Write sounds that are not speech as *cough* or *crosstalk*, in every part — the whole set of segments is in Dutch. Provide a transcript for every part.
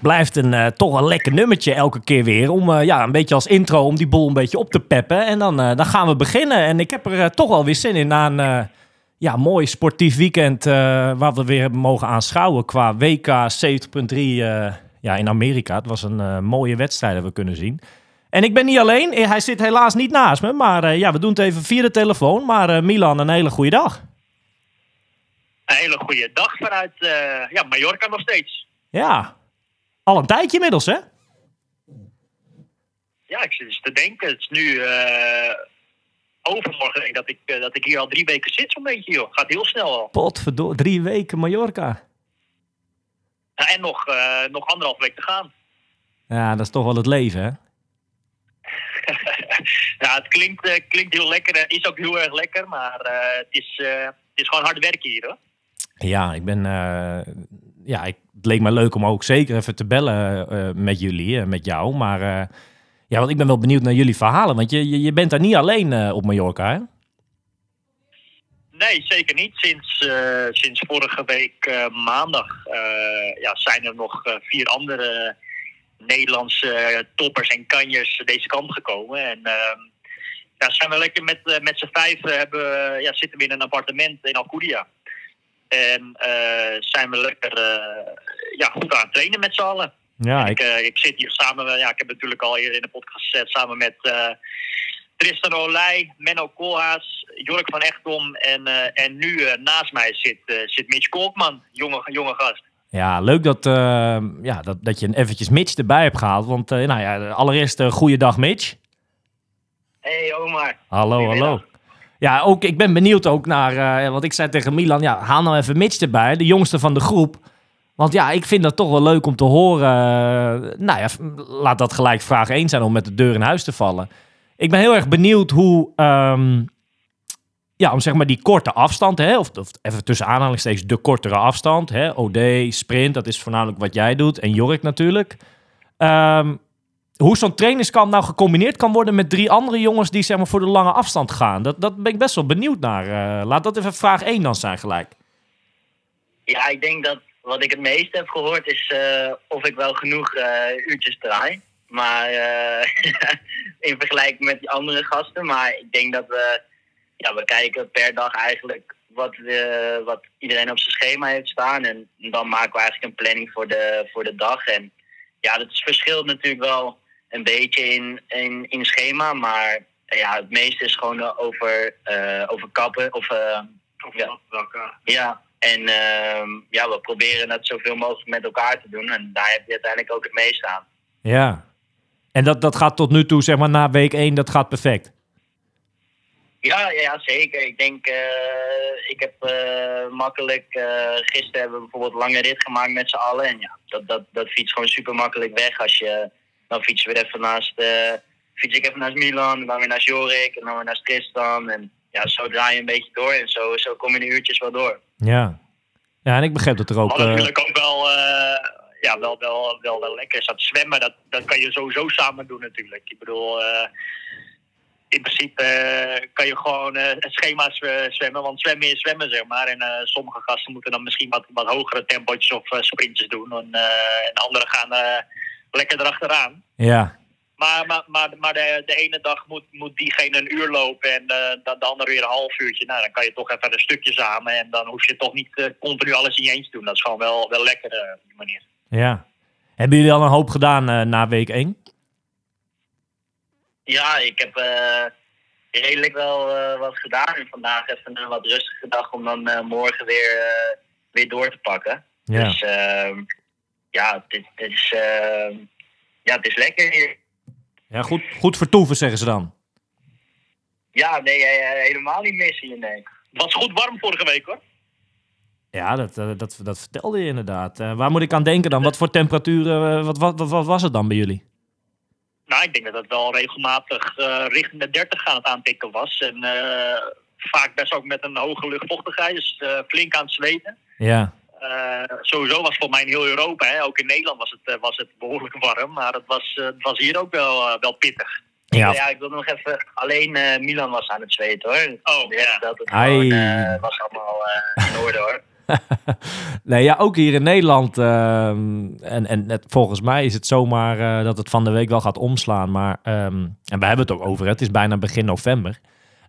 het blijft een, eh, toch een lekker nummertje elke keer weer. Om eh, ja, een beetje als intro om die boel een beetje op te peppen. En dan, eh, dan gaan we beginnen. En ik heb er toch wel weer zin in na een ja, mooi sportief weekend. waar we weer hebben mogen aanschouwen qua WK 70.3 eh, ja, in Amerika. Het was een mooie wedstrijd hebben we kunnen zien. En ik ben niet alleen. Hij zit helaas niet naast me. Maar ja, we doen het even via de telefoon. Maar Milan, een hele goede dag. Een hele goede dag vanuit ja, Mallorca nog steeds. Ja, al een tijdje inmiddels hè? Ja, ik zit eens te denken. Het is nu eh, overmorgen denk dat, ik, eh, dat ik hier al drie weken zit zo'n beetje. Joh. Gaat heel snel al. Potverdorie, drie weken Mallorca. Ja, en nog, eh, nog anderhalf week te gaan. Ja, dat is toch wel het leven, hè? *laughs* ja, het klinkt, klinkt heel lekker. eh, is ook heel erg lekker. Maar het, is, het is gewoon hard werken hier hoor. Ja, ik ben. ja, ik, het leek me leuk om ook zeker even te bellen eh, met jullie, eh, met jou. Maar eh, ja, want ik ben wel benieuwd naar jullie verhalen. Want je, je, bent daar niet alleen eh, op Mallorca, hè? Nee, zeker niet. Sinds, eh, sinds vorige week eh, maandag eh, ja, zijn er nog eh, vier andere Nederlandse eh, toppers en kanjers deze kant gekomen. En ehm, ja, zijn we lekker met, eh, met z'n vijf eh, hebben, ja, zitten we in een appartement in Alcudia. En eh, zijn we lekker eh, ja, goed aan het trainen met z'n allen. Ja, ik, ik, eh, ik zit hier samen, ja, ik heb natuurlijk al eerder in de podcast gezet, samen met Tristan Olij, Menno Koolhaas, Jork van Echtom en, en nu naast mij zit, zit Mitch Kolkman, jonge, jonge gast. ja, leuk dat, ja, dat, dat je eventjes Mitch erbij hebt gehaald. Want nou ja, allereerst uh, goeiedag Mitch. Hey Omar. Hallo, hallo. Ja, ook, ik ben benieuwd ook naar, eh, want ik zei tegen Milan, ja, haal nou even Mitch erbij, de jongste van de groep. Want ja, ik vind dat toch wel leuk om te horen. eh, nou ja, laat dat gelijk vraag 1 zijn om met de deur in huis te vallen. Ik ben heel erg benieuwd hoe, ehm, ja, om zeg maar die korte afstand, hè, of, of even tussen aanhalingstekens de kortere afstand, hè, OD, sprint, dat is voornamelijk wat jij doet, en Jork natuurlijk. Ehm, hoe zo'n trainingskamp nou gecombineerd kan worden met drie andere jongens die zeg maar voor de lange afstand gaan. Dat, dat ben ik best wel benieuwd naar. Eh, laat dat even vraag 1 dan zijn gelijk. Ja, ik denk dat wat ik het meest heb gehoord is eh, of ik wel genoeg eh, uurtjes draai. Maar *laughs* in vergelijking met die andere gasten. Maar ik denk dat we, ja, we kijken per dag eigenlijk wat, wat iedereen op zijn schema heeft staan. En dan maken we eigenlijk een planning voor de, voor de dag. En ja, dat verschilt natuurlijk wel een beetje in, in, in schema. Maar ja, het meeste is gewoon over, eh, over kappen. Of, eh, ja. Ja, en ehm, ja, we proberen het zoveel mogelijk met elkaar te doen. En daar heb je uiteindelijk ook het meest aan. Ja. En dat, dat gaat tot nu toe, zeg maar na week 1, dat gaat perfect. Ja, ja, zeker. Ik denk, eh, ik heb eh, makkelijk, eh, gisteren hebben we bijvoorbeeld een lange rit gemaakt met z'n allen. En ja, dat, dat, dat fietst gewoon super makkelijk weg. Als je, dan fietsen we weer even naast, eh, fiets ik even naast Milan, dan weer naast Jorik en dan weer naast Tristan. En ja, zo draai je een beetje door en zo, zo kom je de uurtjes wel door. Ja. Ja, en ik begrijp dat er ook... Wat eh, natuurlijk ook wel, eh, ja, wel, wel, wel, wel lekker is. Dat zwemmen, dat, dat kan je sowieso samen doen natuurlijk. Ik bedoel, in principe kan je gewoon eh, het schema zwe- zwemmen. Want zwemmen is zwemmen, zeg maar. En sommige gasten moeten dan misschien wat, wat hogere tempootjes of sprintjes doen. En, en anderen gaan lekker erachteraan. ja. Maar, maar, maar, maar de, de ene dag moet, moet diegene een uur lopen en eh, de, de andere weer een half uurtje. Nou, dan kan je toch even een stukje samen en dan hoef je toch niet eh, continu alles in je eens te doen. Dat is gewoon wel, wel lekker eh, op die manier. Ja. Hebben jullie al een hoop gedaan na week 1? Ja, ik heb redelijk wel wat gedaan. En vandaag even een wat rustige dag om dan morgen weer, weer door te pakken. Ja. Dus ehm, ja, het, is- ehm, ja, het is lekker hier. ja goed, goed vertoeven, zeggen ze dan. Ja, nee, eh, helemaal niet missen hier, nee. Het was goed warm vorige week hoor. Ja, dat, eh, dat, dat vertelde je inderdaad. Eh, waar moet ik aan denken dan? Wat voor temperaturen, wat, wat, wat, wat was het dan bij jullie? Nou, ik denk dat het wel regelmatig richting de 30 aan het aantikken was. En vaak best ook met een hoge luchtvochtigheid, dus flink aan het zweten. Ja. Eh, sowieso was voor mij in heel Europa, hè, ook in Nederland was het, eh, was het behoorlijk warm. Maar het was, eh, het was hier ook wel, eh, wel pittig. Ja, Ja, ik wil nog even... Alleen eh, Milan was aan het zweten, hoor. Oh, ja. Dat het gewoon, eh, was allemaal eh, in orde, hoor. *laughs* nee, ja, ook hier in Nederland. ehm, en en het, volgens mij is het zomaar eh, dat het van de week wel gaat omslaan. Maar, ehm, en we hebben het ook over. Het is bijna begin november.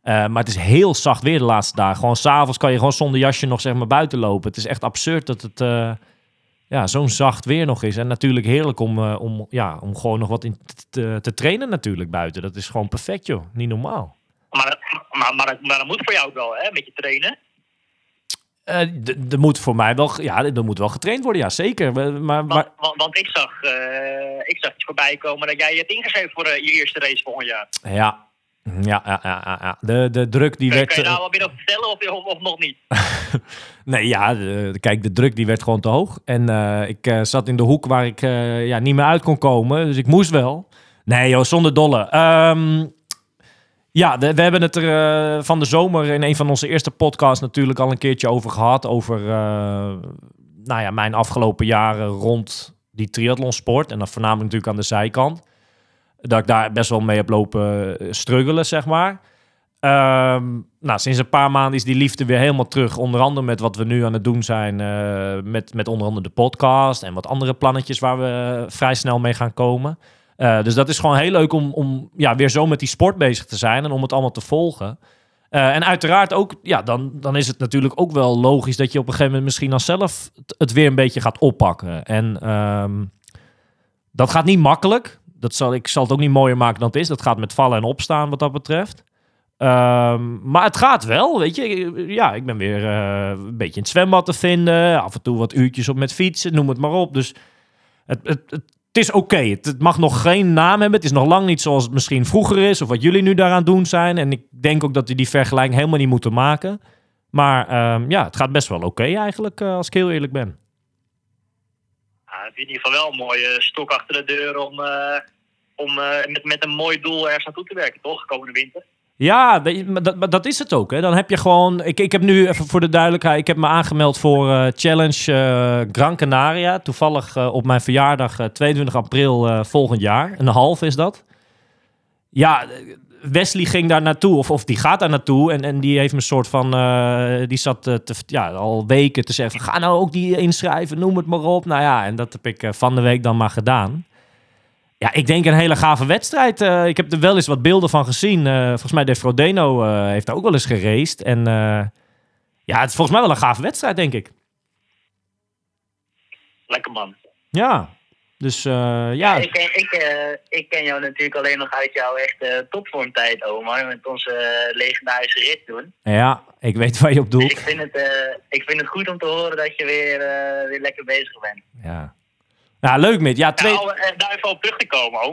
Eh, maar het is heel zacht weer de laatste dagen. Gewoon s'avonds kan je gewoon zonder jasje nog zeg maar buiten lopen. Het is echt absurd dat het eh, ja, zo'n zacht weer nog is. En natuurlijk heerlijk om, eh, om, ja, om gewoon nog wat in te, te trainen natuurlijk buiten. Dat is gewoon perfect joh. Niet normaal. Maar, dat- maar, maar, maar dat moet voor jou ook wel, hè, met je trainen. Er moet voor mij wel, ja, er moet wel getraind worden, ja zeker. Maar, maar, Want, want, want ik, zag, ik zag iets voorbij komen dat jij je hebt ingeschreven voor je eerste race volgend jaar. Ja, ja, ja, ja, ja. De, de druk die werd... kun je eh, daar wel meer over vertellen of, of, of nog niet? *laughs* Nee, ja, de- kijk, de druk die werd gewoon te hoog. En eh, ik eh, zat in de hoek waar ik eh, ja, niet meer uit kon komen. Dus ik moest wel. Nee joh, zonder dolle. Ehm, ja, de- we hebben het er eh, van de zomer in een van onze eerste podcasts natuurlijk al een keertje over gehad. Over eh, nou ja, mijn afgelopen jaren rond die triathlonsport. En dan voornamelijk natuurlijk aan de zijkant. Dat ik daar best wel mee heb lopen eh, struggelen, zeg maar. Ehm, nou, sinds een paar maanden is die liefde weer helemaal terug. Onder andere met wat we nu aan het doen zijn. eh, met, met onder andere de podcast en wat andere plannetjes waar we vrij snel mee gaan komen. Eh, dus dat is gewoon heel leuk om, om ja, weer zo met die sport bezig te zijn en om het allemaal te volgen. Eh, en uiteraard ook, ja, dan, dan is het natuurlijk ook wel logisch dat je op een gegeven moment misschien dan zelf het- het weer een beetje gaat oppakken. En ehm, dat gaat niet makkelijk. Dat zal, ik zal het ook niet mooier maken dan het is. Dat gaat met vallen en opstaan wat dat betreft. Ehm, maar het gaat wel, weet je. Ja, ik ben weer eh, een beetje in het zwembad te vinden. Af en toe wat uurtjes op met fietsen, noem het maar op. Dus het, het, het, is oké. Het, het mag nog geen naam hebben. Het is nog lang niet zoals het misschien vroeger is. Of wat jullie nu daaraan doen zijn. En ik denk ook dat we die vergelijking helemaal niet moeten maken. Maar ehm, ja, het gaat best wel oké eigenlijk, eh, als ik heel eerlijk ben. In ieder geval wel een mooie stok achter de deur om, eh, om eh, met, met een mooi doel ergens naartoe te werken, toch? Komende winter. Ja, dat, dat is het ook. Hè. Dan heb je gewoon. Ik, ik heb nu even voor de duidelijkheid. Ik heb me aangemeld voor eh, Challenge Gran Canaria. Toevallig op mijn verjaardag eh, 22 april volgend jaar. Een half is dat. Ja, Wesley ging daar naartoe. Of, of die gaat daar naartoe. En, en die heeft me een soort van. eh, die zat eh, te, ja, al weken te zeggen. Ga nou ook die inschrijven. Noem het maar op. Nou ja, en dat heb ik eh, van de week dan maar gedaan. Ja, ik denk een hele gave wedstrijd. Ik heb er wel eens wat beelden van gezien. Volgens mij De Frodeno heeft daar ook wel eens geraced. En ja, het is volgens mij wel een gave wedstrijd, denk ik. Lekker man. Ja, dus eh, ja. Ik, ken, ik, eh, ik ken jou natuurlijk alleen nog uit jouw echte topvormtijd, Omar. Met onze eh, legendarische rit toen. Ja, ik weet waar je op Dus doelt. ik vind, het, ik vind het goed om te horen dat je weer, weer lekker bezig bent. Ja. Nou, leuk, Mit. Ja, twee... Nou, daar even op terug te komen. Eh,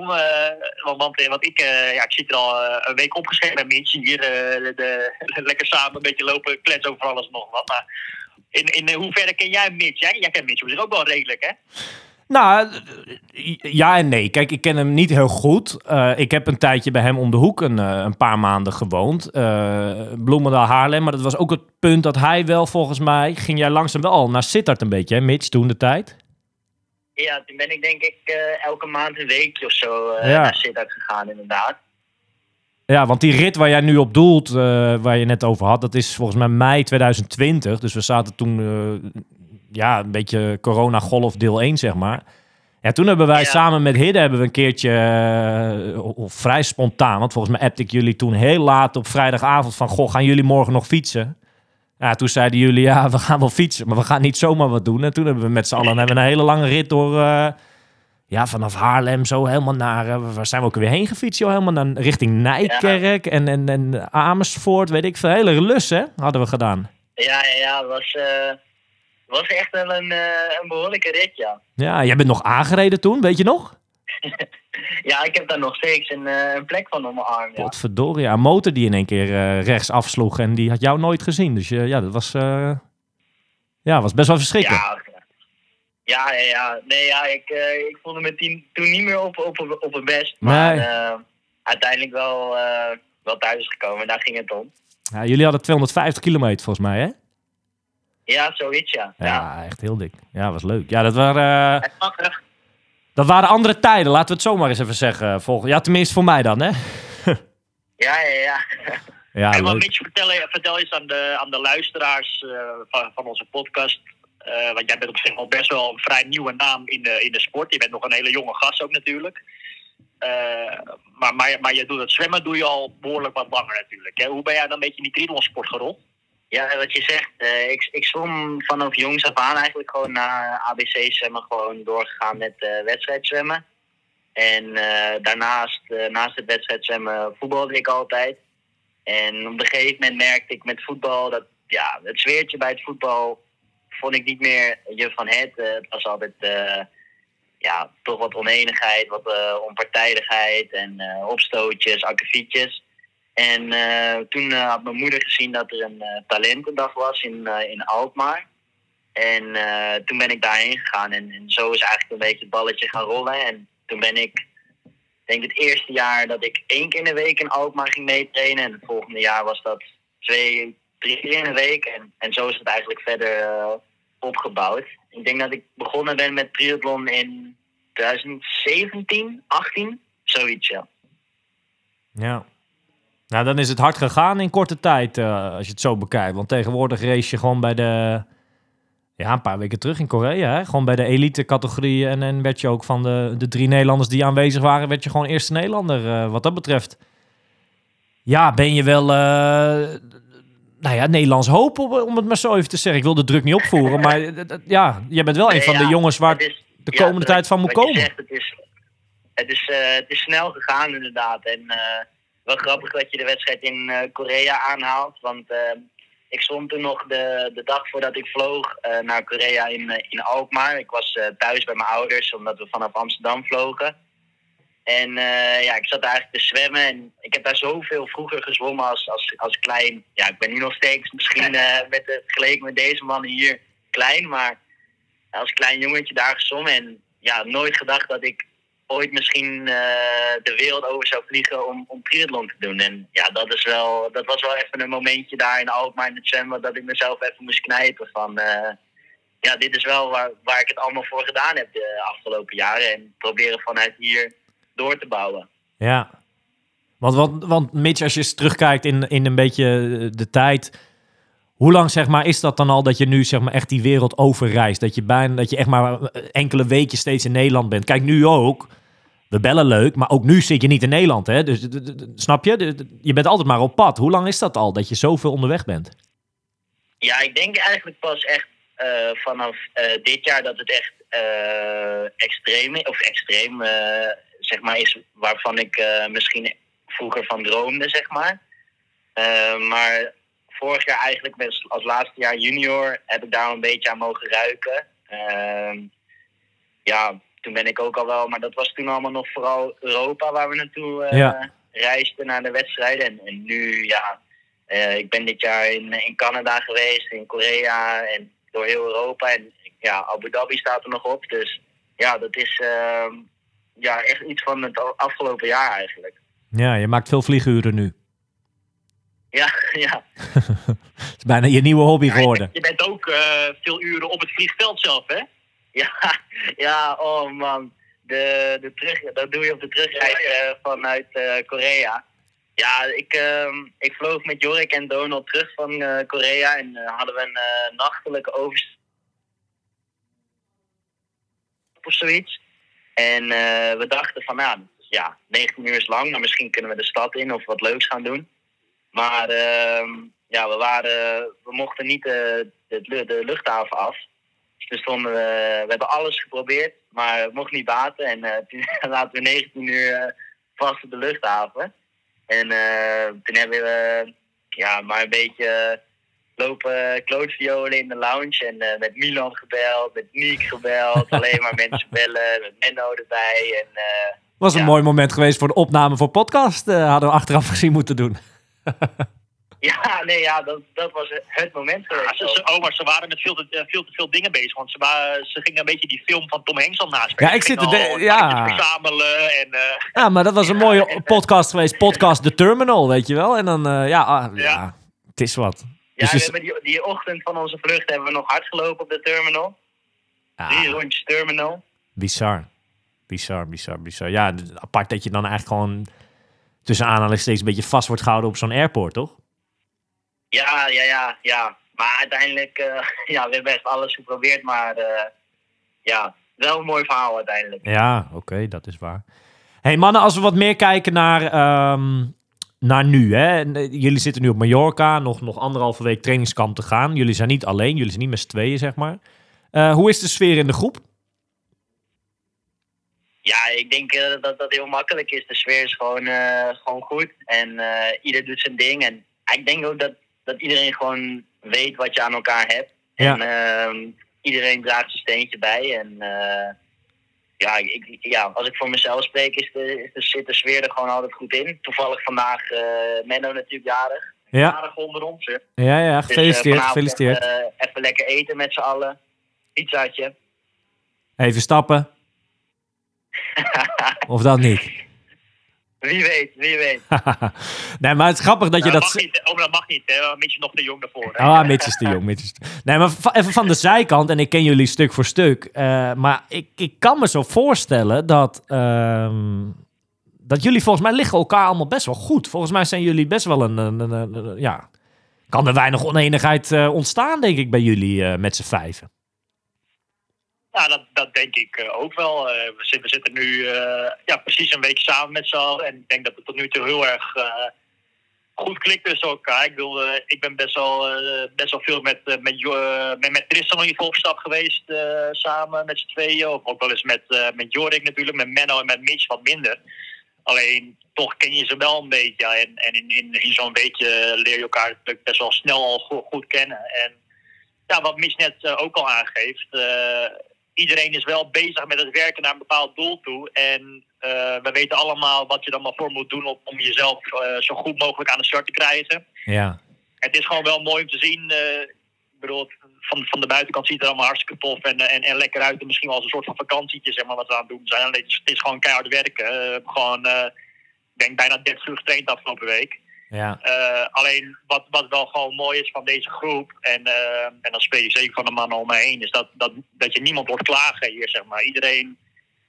want, want, want ik, ja, ik zit er al een week opgeschreven met Mitch. Hier de, de- lekker samen een beetje lopen kletsen over alles en nog wat. Maar in, in hoeverre ken jij Mitch? Jij, jij kent Mitch op zich ook wel redelijk, hè? Nou, eh, ja en nee. Kijk, ik ken hem niet heel goed. Eh, ik heb een tijdje bij hem om de hoek een, eh, een paar maanden gewoond. Eh Bloemendaal, Haarlem. Maar dat was ook het punt dat hij wel, volgens mij... Ging jij langzaam wel al naar Sittard een beetje, hè, Mitch, toen de tijd? Ja, toen ben ik denk ik eh, elke maand een weekje of zo eh, Ja. naar Sittard gegaan, inderdaad. Ja, want die rit waar jij nu op doelt, eh, waar je net over had, dat is volgens mij mei 2020. Dus we zaten toen, eh, ja, een beetje corona-golf deel 1, zeg maar. Ja, toen hebben wij Ja. samen met Hidde hebben we een keertje, eh, of- vrij spontaan, want volgens mij appte ik jullie toen heel laat op vrijdagavond van, goh, gaan jullie morgen nog fietsen? Ja, toen zeiden jullie, ja, we gaan wel fietsen, maar we gaan niet zomaar wat doen. En toen hebben we met z'n allen hebben we een hele lange rit door, eh, ja, vanaf Haarlem zo helemaal naar, eh, waar zijn we ook weer heen gefietst, joh? Helemaal naar, richting Nijkerk en, en, en Amersfoort, weet ik veel. Hele lus, hè, hadden we gedaan. Ja, ja, ja, was, was echt wel een, eh, een behoorlijke rit, ja. Ja, jij bent nog aangereden toen, weet je nog? *laughs* Ja, ik heb daar nog steeds een, eh, een plek van op mijn arm, ja. Godverdorie, ja, een motor die in één keer eh, rechts afsloeg en die had jou nooit gezien. Dus ja, dat was, eh, ja, was best wel verschrikkelijk. Ja, ja, ja, ja. Nee, ja, ik, ik voelde me toen niet meer op, op, op het best. Maar Nee. uiteindelijk wel, wel thuisgekomen, daar ging het om. Ja, jullie hadden 250 kilometer volgens mij, hè? Ja, zoiets, ja. Ja, ja. echt heel dik. Ja, was leuk. Ja, dat waren, En, eh, dat waren andere tijden, laten we het zomaar eens even zeggen. Volg ja, tenminste voor mij dan, hè? *laughs* Ja, ja, ja. Ja, en wat leuk. Mitch, vertel, vertel eens aan de, aan de luisteraars eh, van, van onze podcast. eh, want jij bent op zich wel best wel een vrij nieuwe naam in de, in de sport. Je bent nog een hele jonge gast ook natuurlijk. Maar, maar, maar je doet het zwemmen doe je al behoorlijk wat langer natuurlijk. Hè? Hoe ben jij dan een beetje in die triathlonsport gerold? Ja, wat je zegt, eh, ik, ik zwom vanaf jongs af aan eigenlijk gewoon na ABC zwemmen gewoon doorgegaan met eh wedstrijdzwemmen. En eh, daarnaast, naast het wedstrijdzwemmen, voetbalde ik altijd. En op een gegeven moment merkte ik met voetbal dat ja, het sfeertje bij het voetbal vond ik niet meer je van het. Het was altijd ja, toch wat oneenigheid, wat onpartijdigheid en opstootjes, akkefietjes. En eh, toen eh, had mijn moeder gezien dat er een eh, talentendag was in, in Alkmaar. En toen ben ik daarheen gegaan en, en zo is eigenlijk een beetje het balletje gaan rollen. En toen ben ik, denk het eerste jaar dat ik één keer in de week in Alkmaar ging meetrainen. En het volgende jaar was dat twee, drie keer in de week. En, en zo is het eigenlijk verder opgebouwd. Ik denk dat ik begonnen ben met triathlon in 2017, 18, zoiets ja. Ja. Nou, dan is het hard gegaan in korte tijd, eh, als je het zo bekijkt. Want tegenwoordig race je gewoon bij de... Ja, een paar weken terug in Korea, hè? Gewoon bij de elite categorieën. En, en werd je ook van de, de drie Nederlanders die aanwezig waren, werd je gewoon eerste Nederlander. eh, wat dat betreft. Ja, ben je wel... eh, nou ja, Nederlands hoop, om, het maar zo even te zeggen. Ik wil de druk niet opvoeren, maar ja, je bent wel een van de jongens waar het de komende tijd van moet komen. Het, is, het, is, het is snel gegaan inderdaad. En wel grappig dat je de wedstrijd in eh, Korea aanhaalt. Want eh, ik stond toen nog de, de dag voordat ik vloog eh, naar Korea in, in Alkmaar. Ik was thuis bij mijn ouders, omdat we vanaf Amsterdam vlogen. En ja, ik zat daar eigenlijk te zwemmen. En ik heb daar zoveel vroeger gezwommen als, als, als klein. Ja, ik ben nu nog steeds misschien met vergeleken met deze mannen hier klein. Maar als klein jongetje daar gezwommen. En ja, nooit gedacht dat ik ooit misschien eh, de wereld over zou vliegen om, om triathlon te doen. En ja, dat, is wel, dat was wel even een momentje daar in Alkmaar in zwemmen dat ik mezelf even moest knijpen van... eh, ja, dit is wel waar, waar ik het allemaal voor gedaan heb de afgelopen jaren. En proberen vanuit hier door te bouwen. Ja. Want, want, want Mitch, als je eens terugkijkt in, in een beetje de tijd. Hoe lang zeg maar, is dat dan al dat je nu zeg maar, echt die wereld overreist? Dat je, bijna, dat je echt maar eh, enkele weken steeds in Nederland bent. Kijk, nu ook. We bellen leuk, maar ook nu zit je niet in Nederland. Hè? Dus snap je? Je bent altijd maar op pad. Hoe lang is dat al dat je zoveel onderweg bent? Ja, ik denk eigenlijk pas echt eh, vanaf eh, dit jaar dat het echt extreem. Of extreem, zeg maar, is waarvan ik misschien vroeger van droomde, zeg maar. Maar vorig jaar eigenlijk als laatste jaar junior heb ik daar een beetje aan mogen ruiken. Ehm, ja, toen ben ik ook al wel, maar dat was toen allemaal nog vooral Europa waar we naartoe eh, Ja. reisden naar de wedstrijden. En, en nu, ja, eh, ik ben dit jaar in, in Canada geweest, in Korea en door heel Europa. En ja, Abu Dhabi staat er nog op. Dus ja, dat is ehm, ja, echt iets van het afgelopen jaar eigenlijk. Ja, je maakt veel vlieguren nu. Ja, *laughs* ja. *laughs* Het is bijna je nieuwe hobby Ja, je, geworden. je bent ook eh, veel uren op het vliegveld zelf, hè? Ja, *laughs* ja, oh man. De, de terug, dat doe je op de terugreis eh, vanuit eh, Korea. Ja, ik, ehm, ik vloog met Jorik en Donald terug van eh, Korea en eh, hadden we een nachtelijke overstap of zoiets. En eh, we dachten van, nou, ja, 19 uur is lang, maar misschien kunnen we de stad in of wat leuks gaan doen. Maar ehm, ja, we, waren, we mochten niet de, de, de luchthaven af. Dus stonden we, we hebben alles geprobeerd, maar het mocht niet baten. En eh, *laughs* toen laten we 19 uur eh, vast op de luchthaven. En eh, toen hebben we ja, maar een beetje lopen klootviolen in de lounge. En eh, met Milan gebeld, met Niek gebeld. alleen maar mensen bellen, met Menno erbij. En, eh, Was een Ja. mooi moment geweest voor de opname voor podcast. eh, hadden we achteraf gezien moeten doen. *laughs* ja, nee, ja, dat, dat was het moment Ja, geweest. ze, oh, maar ze waren met veel te, eh, veel te veel dingen bezig. Want ze, waren, ze gingen een beetje die film van Tom Hanks al naspelen. Ja, ik zit te ja. verzamelen en... eh, Ja, maar dat was een mooie podcast geweest. Podcast The Terminal, weet je wel. En dan, eh, ja, ah, ja. Ja. het is wat. Ja, Dus we hebben die, die ochtend van onze vlucht hebben we nog hard gelopen op de terminal. Drie Ah, rondjes terminal. bizar. Bizar, bizar, bizar. Ja, apart dat je dan eigenlijk gewoon tussen aanhalingstekens een beetje vast wordt gehouden op zo'n airport, toch? Ja, ja, ja, ja. Maar uiteindelijk, eh, *laughs* ja, we hebben echt alles geprobeerd. Maar eh, ja, wel een mooi verhaal uiteindelijk. Ja, oké, dat is waar. hey, mannen, als we wat meer kijken naar, ehm, naar nu. Hè? Eh, Jullie zitten nu op Mallorca, nog, nog anderhalve week trainingskamp te gaan. Jullie zijn niet alleen, jullie zijn niet met z'n tweeën, zeg maar. Hoe is de sfeer in de groep? Ja, ik denk eh, dat dat heel makkelijk is. De sfeer is gewoon, eh, gewoon goed. En eh, ieder doet zijn ding. En ik denk ook dat, dat iedereen gewoon weet wat je aan elkaar hebt. Ja. En ehm, iedereen draagt zijn steentje bij. En ja, ik, ja, als ik voor mezelf spreek, is de, is de, zit de sfeer er gewoon altijd goed in. Toevallig vandaag Menno natuurlijk jarig. Ja, Jarig onder ons. hè. ja, ja Dus, gefeliciteerd, gefeliciteerd. Even, even lekker eten met z'n allen. Pizzaatje. Even stappen. *laughs* Of dat niet? Wie weet, wie weet. *laughs* nee, maar het is grappig dat je dat, dat... mag niet, oh, dat mag niet, hè? Mitch is nog te jong daarvoor. Hè? Ah, Mitch is te jong. Mitch is te- Nee, maar even van de *laughs* zijkant, en ik ken jullie stuk voor stuk. eh, maar ik, ik kan me zo voorstellen dat, ehm, dat jullie volgens mij liggen elkaar allemaal best wel goed. Volgens mij zijn jullie best wel een, een, een- een- een- ja... Kan er weinig oneenigheid eh, ontstaan, denk ik, bij jullie eh, met z'n vijven. Ja, dat, dat denk ik eh, ook wel. Eh, we, zitten, we zitten nu eh, ja, precies een week samen met z'n allen. En ik denk dat het tot nu toe heel erg goed klikt tussen elkaar. Ik, bedoel, ik ben best wel, best wel veel met, met, met, met Tristan in op stap geweest samen met z'n tweeën. Of ook wel eens met, met Jorik natuurlijk, met Menno en met Mitch wat minder. Alleen toch ken je ze wel een beetje. En, en in, in, zo'n weekje leer je elkaar best wel snel al go- goed kennen. En ja, wat Mitch net ook al aangeeft. Iedereen is wel bezig met het werken naar een bepaald doel toe. En eh, we weten allemaal wat je dan maar voor moet doen om, om jezelf eh, zo goed mogelijk aan de start te krijgen. Ja, Het is gewoon wel mooi om te zien. eh, ik bedoel, van, van de buitenkant ziet het er allemaal hartstikke tof en, en, en lekker uit. En misschien wel als een soort van vakantietje, zeg maar, wat we aan het doen zijn. Alleen, het, is, het is gewoon keihard werken. Gewoon, ik denk, bijna 30 uur getraind afgelopen week. Ja, Eh, alleen wat, wat wel gewoon mooi is van deze groep, en, eh, en dan speel je zeker van de mannen om me heen, is dat, dat, dat je niemand hoort klagen hier, zeg maar. Iedereen,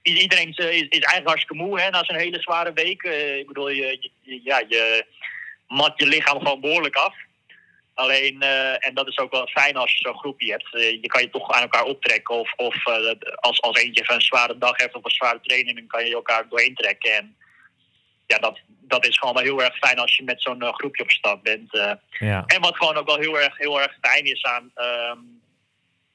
iedereen is, is, eigenlijk hartstikke moe hè, na zo'n hele zware week. Eh, ik bedoel, je, ja, je mat je lichaam gewoon behoorlijk af. Alleen, en dat is ook wel fijn als je zo'n groepje hebt. Je kan je toch aan elkaar optrekken. Of, of als, als eentje even een zware dag heeft of een zware training, dan kan je elkaar doorheen trekken. En ja, dat, dat is gewoon wel heel erg fijn als je met zo'n eh, groepje op stap bent. eh. ja. en wat gewoon ook wel heel erg, heel erg fijn is aan, ehm,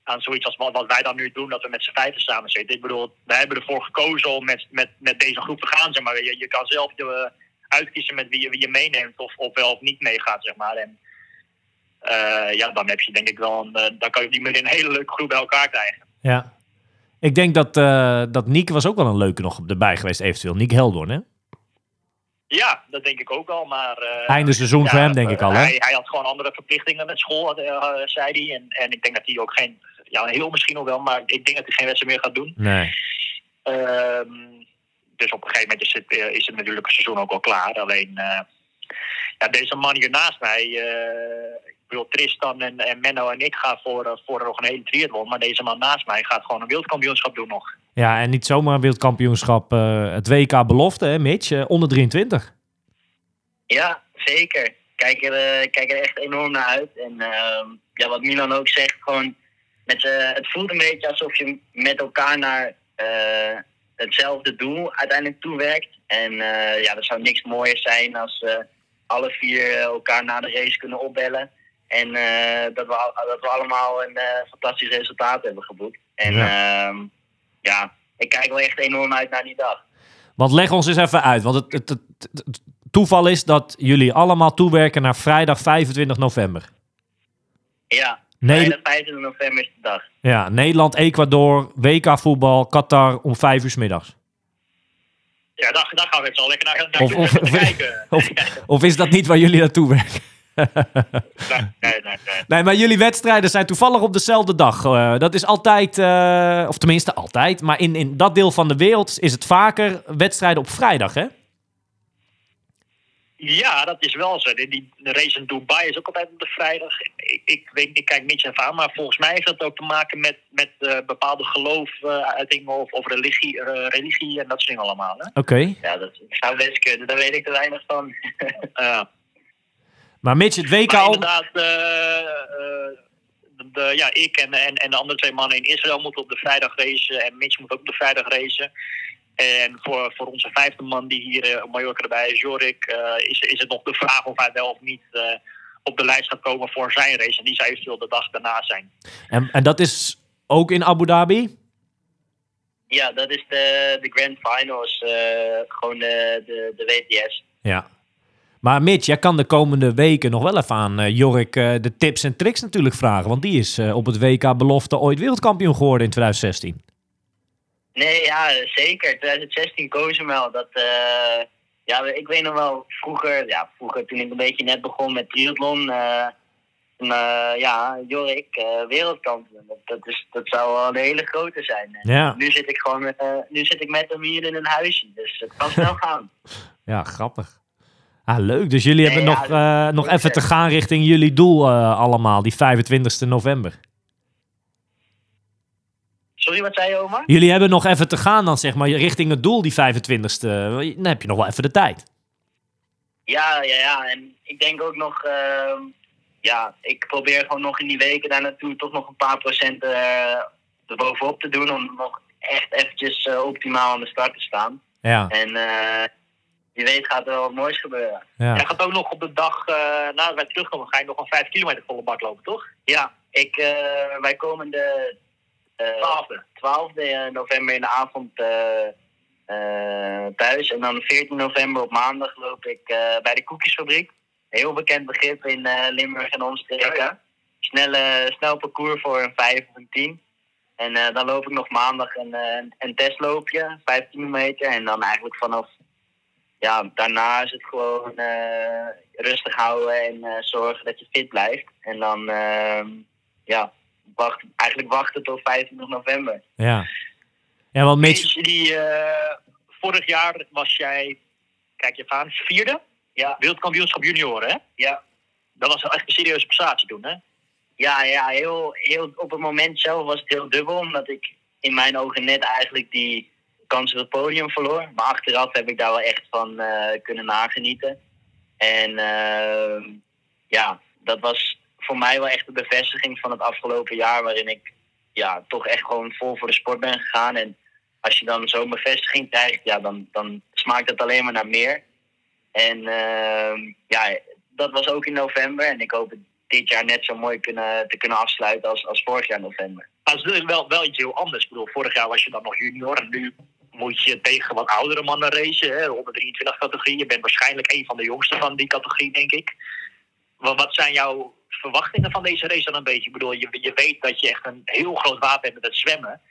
aan zoiets als wat, wat wij dan nu doen, dat we met z'n vijven samen zitten. Ik bedoel, wij hebben ervoor gekozen om met, met, met deze groep te gaan, zeg maar. Je, je kan zelf je, eh, uitkiezen met wie je, wie je meeneemt of, of wel of niet meegaat, zeg maar. En ja, dan heb je denk ik wel een, dan kan je die manier een hele leuke groep bij elkaar krijgen. ja. Ik denk dat, eh dat Niek was ook wel een leuke nog erbij geweest, eventueel. Niek Heldoorn, hè? Ja, dat denk ik ook wel, maar... eh, Einde seizoen voor hem, denk ik al, hè? Hij, hij had gewoon andere verplichtingen met school, eh, eh, zei hij. En, en ik denk dat hij ook geen, ja, heel misschien nog wel, maar ik denk dat hij geen wedstrijd meer gaat doen. Nee. Ehm, dus op een gegeven moment is het, eh, is het natuurlijk een seizoen ook al klaar. Alleen, eh, ja, deze man hier naast mij, eh, ik bedoel Tristan en, en Menno en ik gaan voor, eh, voor nog een hele triathlon. Maar deze man naast mij gaat gewoon een wereldkampioenschap doen nog. Ja, en niet zomaar wereldkampioenschap. eh, het WK belofte, hè, Mitch? Eh, onder 23. Ja, zeker. Kijk er, eh, kijk er echt enorm naar uit. En ehm, ja, wat Milan ook zegt, gewoon met, het voelt een beetje alsof je met elkaar naar hetzelfde doel uiteindelijk toewerkt. En ja, er zou niks mooier zijn als alle vier elkaar na de race kunnen opbellen. En dat, we, dat we allemaal een fantastisch resultaat hebben geboekt. En Ja. Ja. ik kijk wel echt enorm uit naar die dag. Want leg ons eens even uit. Want het, het, het, het- het toeval is dat jullie allemaal toewerken naar vrijdag 25 november. Ja, Nee. vrijdag 25 november is de dag. Ja, Nederland, Ecuador, WK voetbal, Qatar om 5 uur 's middags. Ja, daar, daar gaan we al lekker naar, naar, Of- kijken. *laughs* Of, of is dat niet waar jullie naartoe werken? Nee, nee, nee, nee. Nee, maar jullie wedstrijden zijn toevallig op dezelfde dag. Eh, dat is altijd, eh, of tenminste altijd, maar in, in dat deel van de wereld is het vaker wedstrijden op vrijdag, hè? Ja, dat is wel zo. Die, die de race in Dubai is ook altijd op de vrijdag. Ik, ik, weet, ik kijk niet even aan, maar volgens mij heeft dat ook te maken met, met eh, bepaalde geloofsuitingen of, of religie, eh, religie en dat soort dingen allemaal. Hè? Oké. Ja, dat zou best kunnen. Daar weet ik te weinig van. *laughs* Ja. Maar Mitch, het WK... Maar al- inderdaad, eh, eh, de, ja, ik en, en, en de andere twee mannen in Israël moeten op de vrijdag racen. En Mitch moet ook op de vrijdag racen. En voor, voor onze vijfde man die hier eh, op Mallorca erbij is, Jorik, is, is het nog de vraag of hij wel of niet op de lijst gaat komen voor zijn race. En die zou eventueel de dag daarna zijn. En, en dat is ook in Abu Dhabi? Ja, dat is de, de Grand Finals. gewoon de, de, de WTS. Ja. Maar Mitch, jij kan de komende weken nog wel even aan eh, Jorik eh, de tips en tricks natuurlijk vragen. Want die is eh, op het WK belofte ooit wereldkampioen geworden in 2016. Nee, ja, zeker. 2016 Cozumel. Dat, eh, ja, ik weet nog wel, vroeger, ja, vroeger toen ik een beetje net begon met triathlon. toen, ja, Jorik, wereldkampioen. Dat, dat, is, dat zou wel een hele grote zijn. Ja. Nu zit ik gewoon nu zit ik met hem hier in een huisje. Dus het kan snel *laughs* gaan. Ja, grappig. Ah, leuk. Dus jullie Nee, hebben ja, nog, eh, nog even te gaan richting jullie doel eh, allemaal, die 25 november. Sorry, wat zei je, Omar? Jullie hebben nog even te gaan dan, zeg maar, richting het doel, die 25ste. Dan heb je nog wel even de tijd. Ja, ja, ja. En ik denk ook nog, ehm, ja, ik probeer gewoon nog in die weken daar naartoe toch nog een paar procent eh erbovenop te doen. Om nog echt eventjes optimaal aan de start te staan. Ja, En eh wie weet gaat er wel wat moois gebeuren. ja. Jij gaat ook nog op de dag eh, nadat wij terugkomen, ga je nog een vijf kilometer volle bak lopen, toch? Ja, ik, eh, wij komen de eh, Twaalfde. 12e november in de avond eh, eh, thuis. En dan 14 november op maandag loop ik eh, bij de Koekjesfabriek. Heel bekend begrip in eh, Limburg en omstreken. Ja, ja. Snelle, snel parcours voor een 5 of een 10. En eh, dan loop ik nog maandag een, eh, een testloopje, 5 kilometer. En dan eigenlijk vanaf, ja, daarna is het gewoon eh, rustig houden en eh, zorgen dat je fit blijft. En dan, ehm, ja, wacht, eigenlijk wachten tot 25 november. Ja, ja want Mitch... Die, eh, vorig jaar was jij, kijk je even aan, vierde Ja, wereldkampioenschap junioren, hè? ja. Dat was echt een serieuze prestatie toen, hè? Ja, ja heel, heel, op het moment zelf was het heel dubbel, omdat ik in mijn ogen net eigenlijk die kans op het podium verloor. Maar achteraf heb ik daar wel echt van eh, kunnen nagenieten. En ehm, ja, dat was voor mij wel echt de bevestiging van het afgelopen jaar, waarin ik ja, toch echt gewoon vol voor de sport ben gegaan. En als je dan zo'n bevestiging krijgt, ja, dan, dan smaakt het alleen maar naar meer. En ehm, ja, dat was ook in november. En ik hoop dit jaar net zo mooi kunnen, te kunnen afsluiten als, als vorig jaar november. Maar het is wel, wel iets heel anders. Ik bedoel, vorig jaar was je dan nog junior en nu moet je tegen wat oudere mannen racen, hè, onder 23 categorie. Je bent waarschijnlijk een van de jongsten van die categorie, denk ik. Wat, wat zijn jouw verwachtingen van deze race dan een beetje? Ik bedoel, je, je weet dat je echt een heel groot wapen hebt met het zwemmen.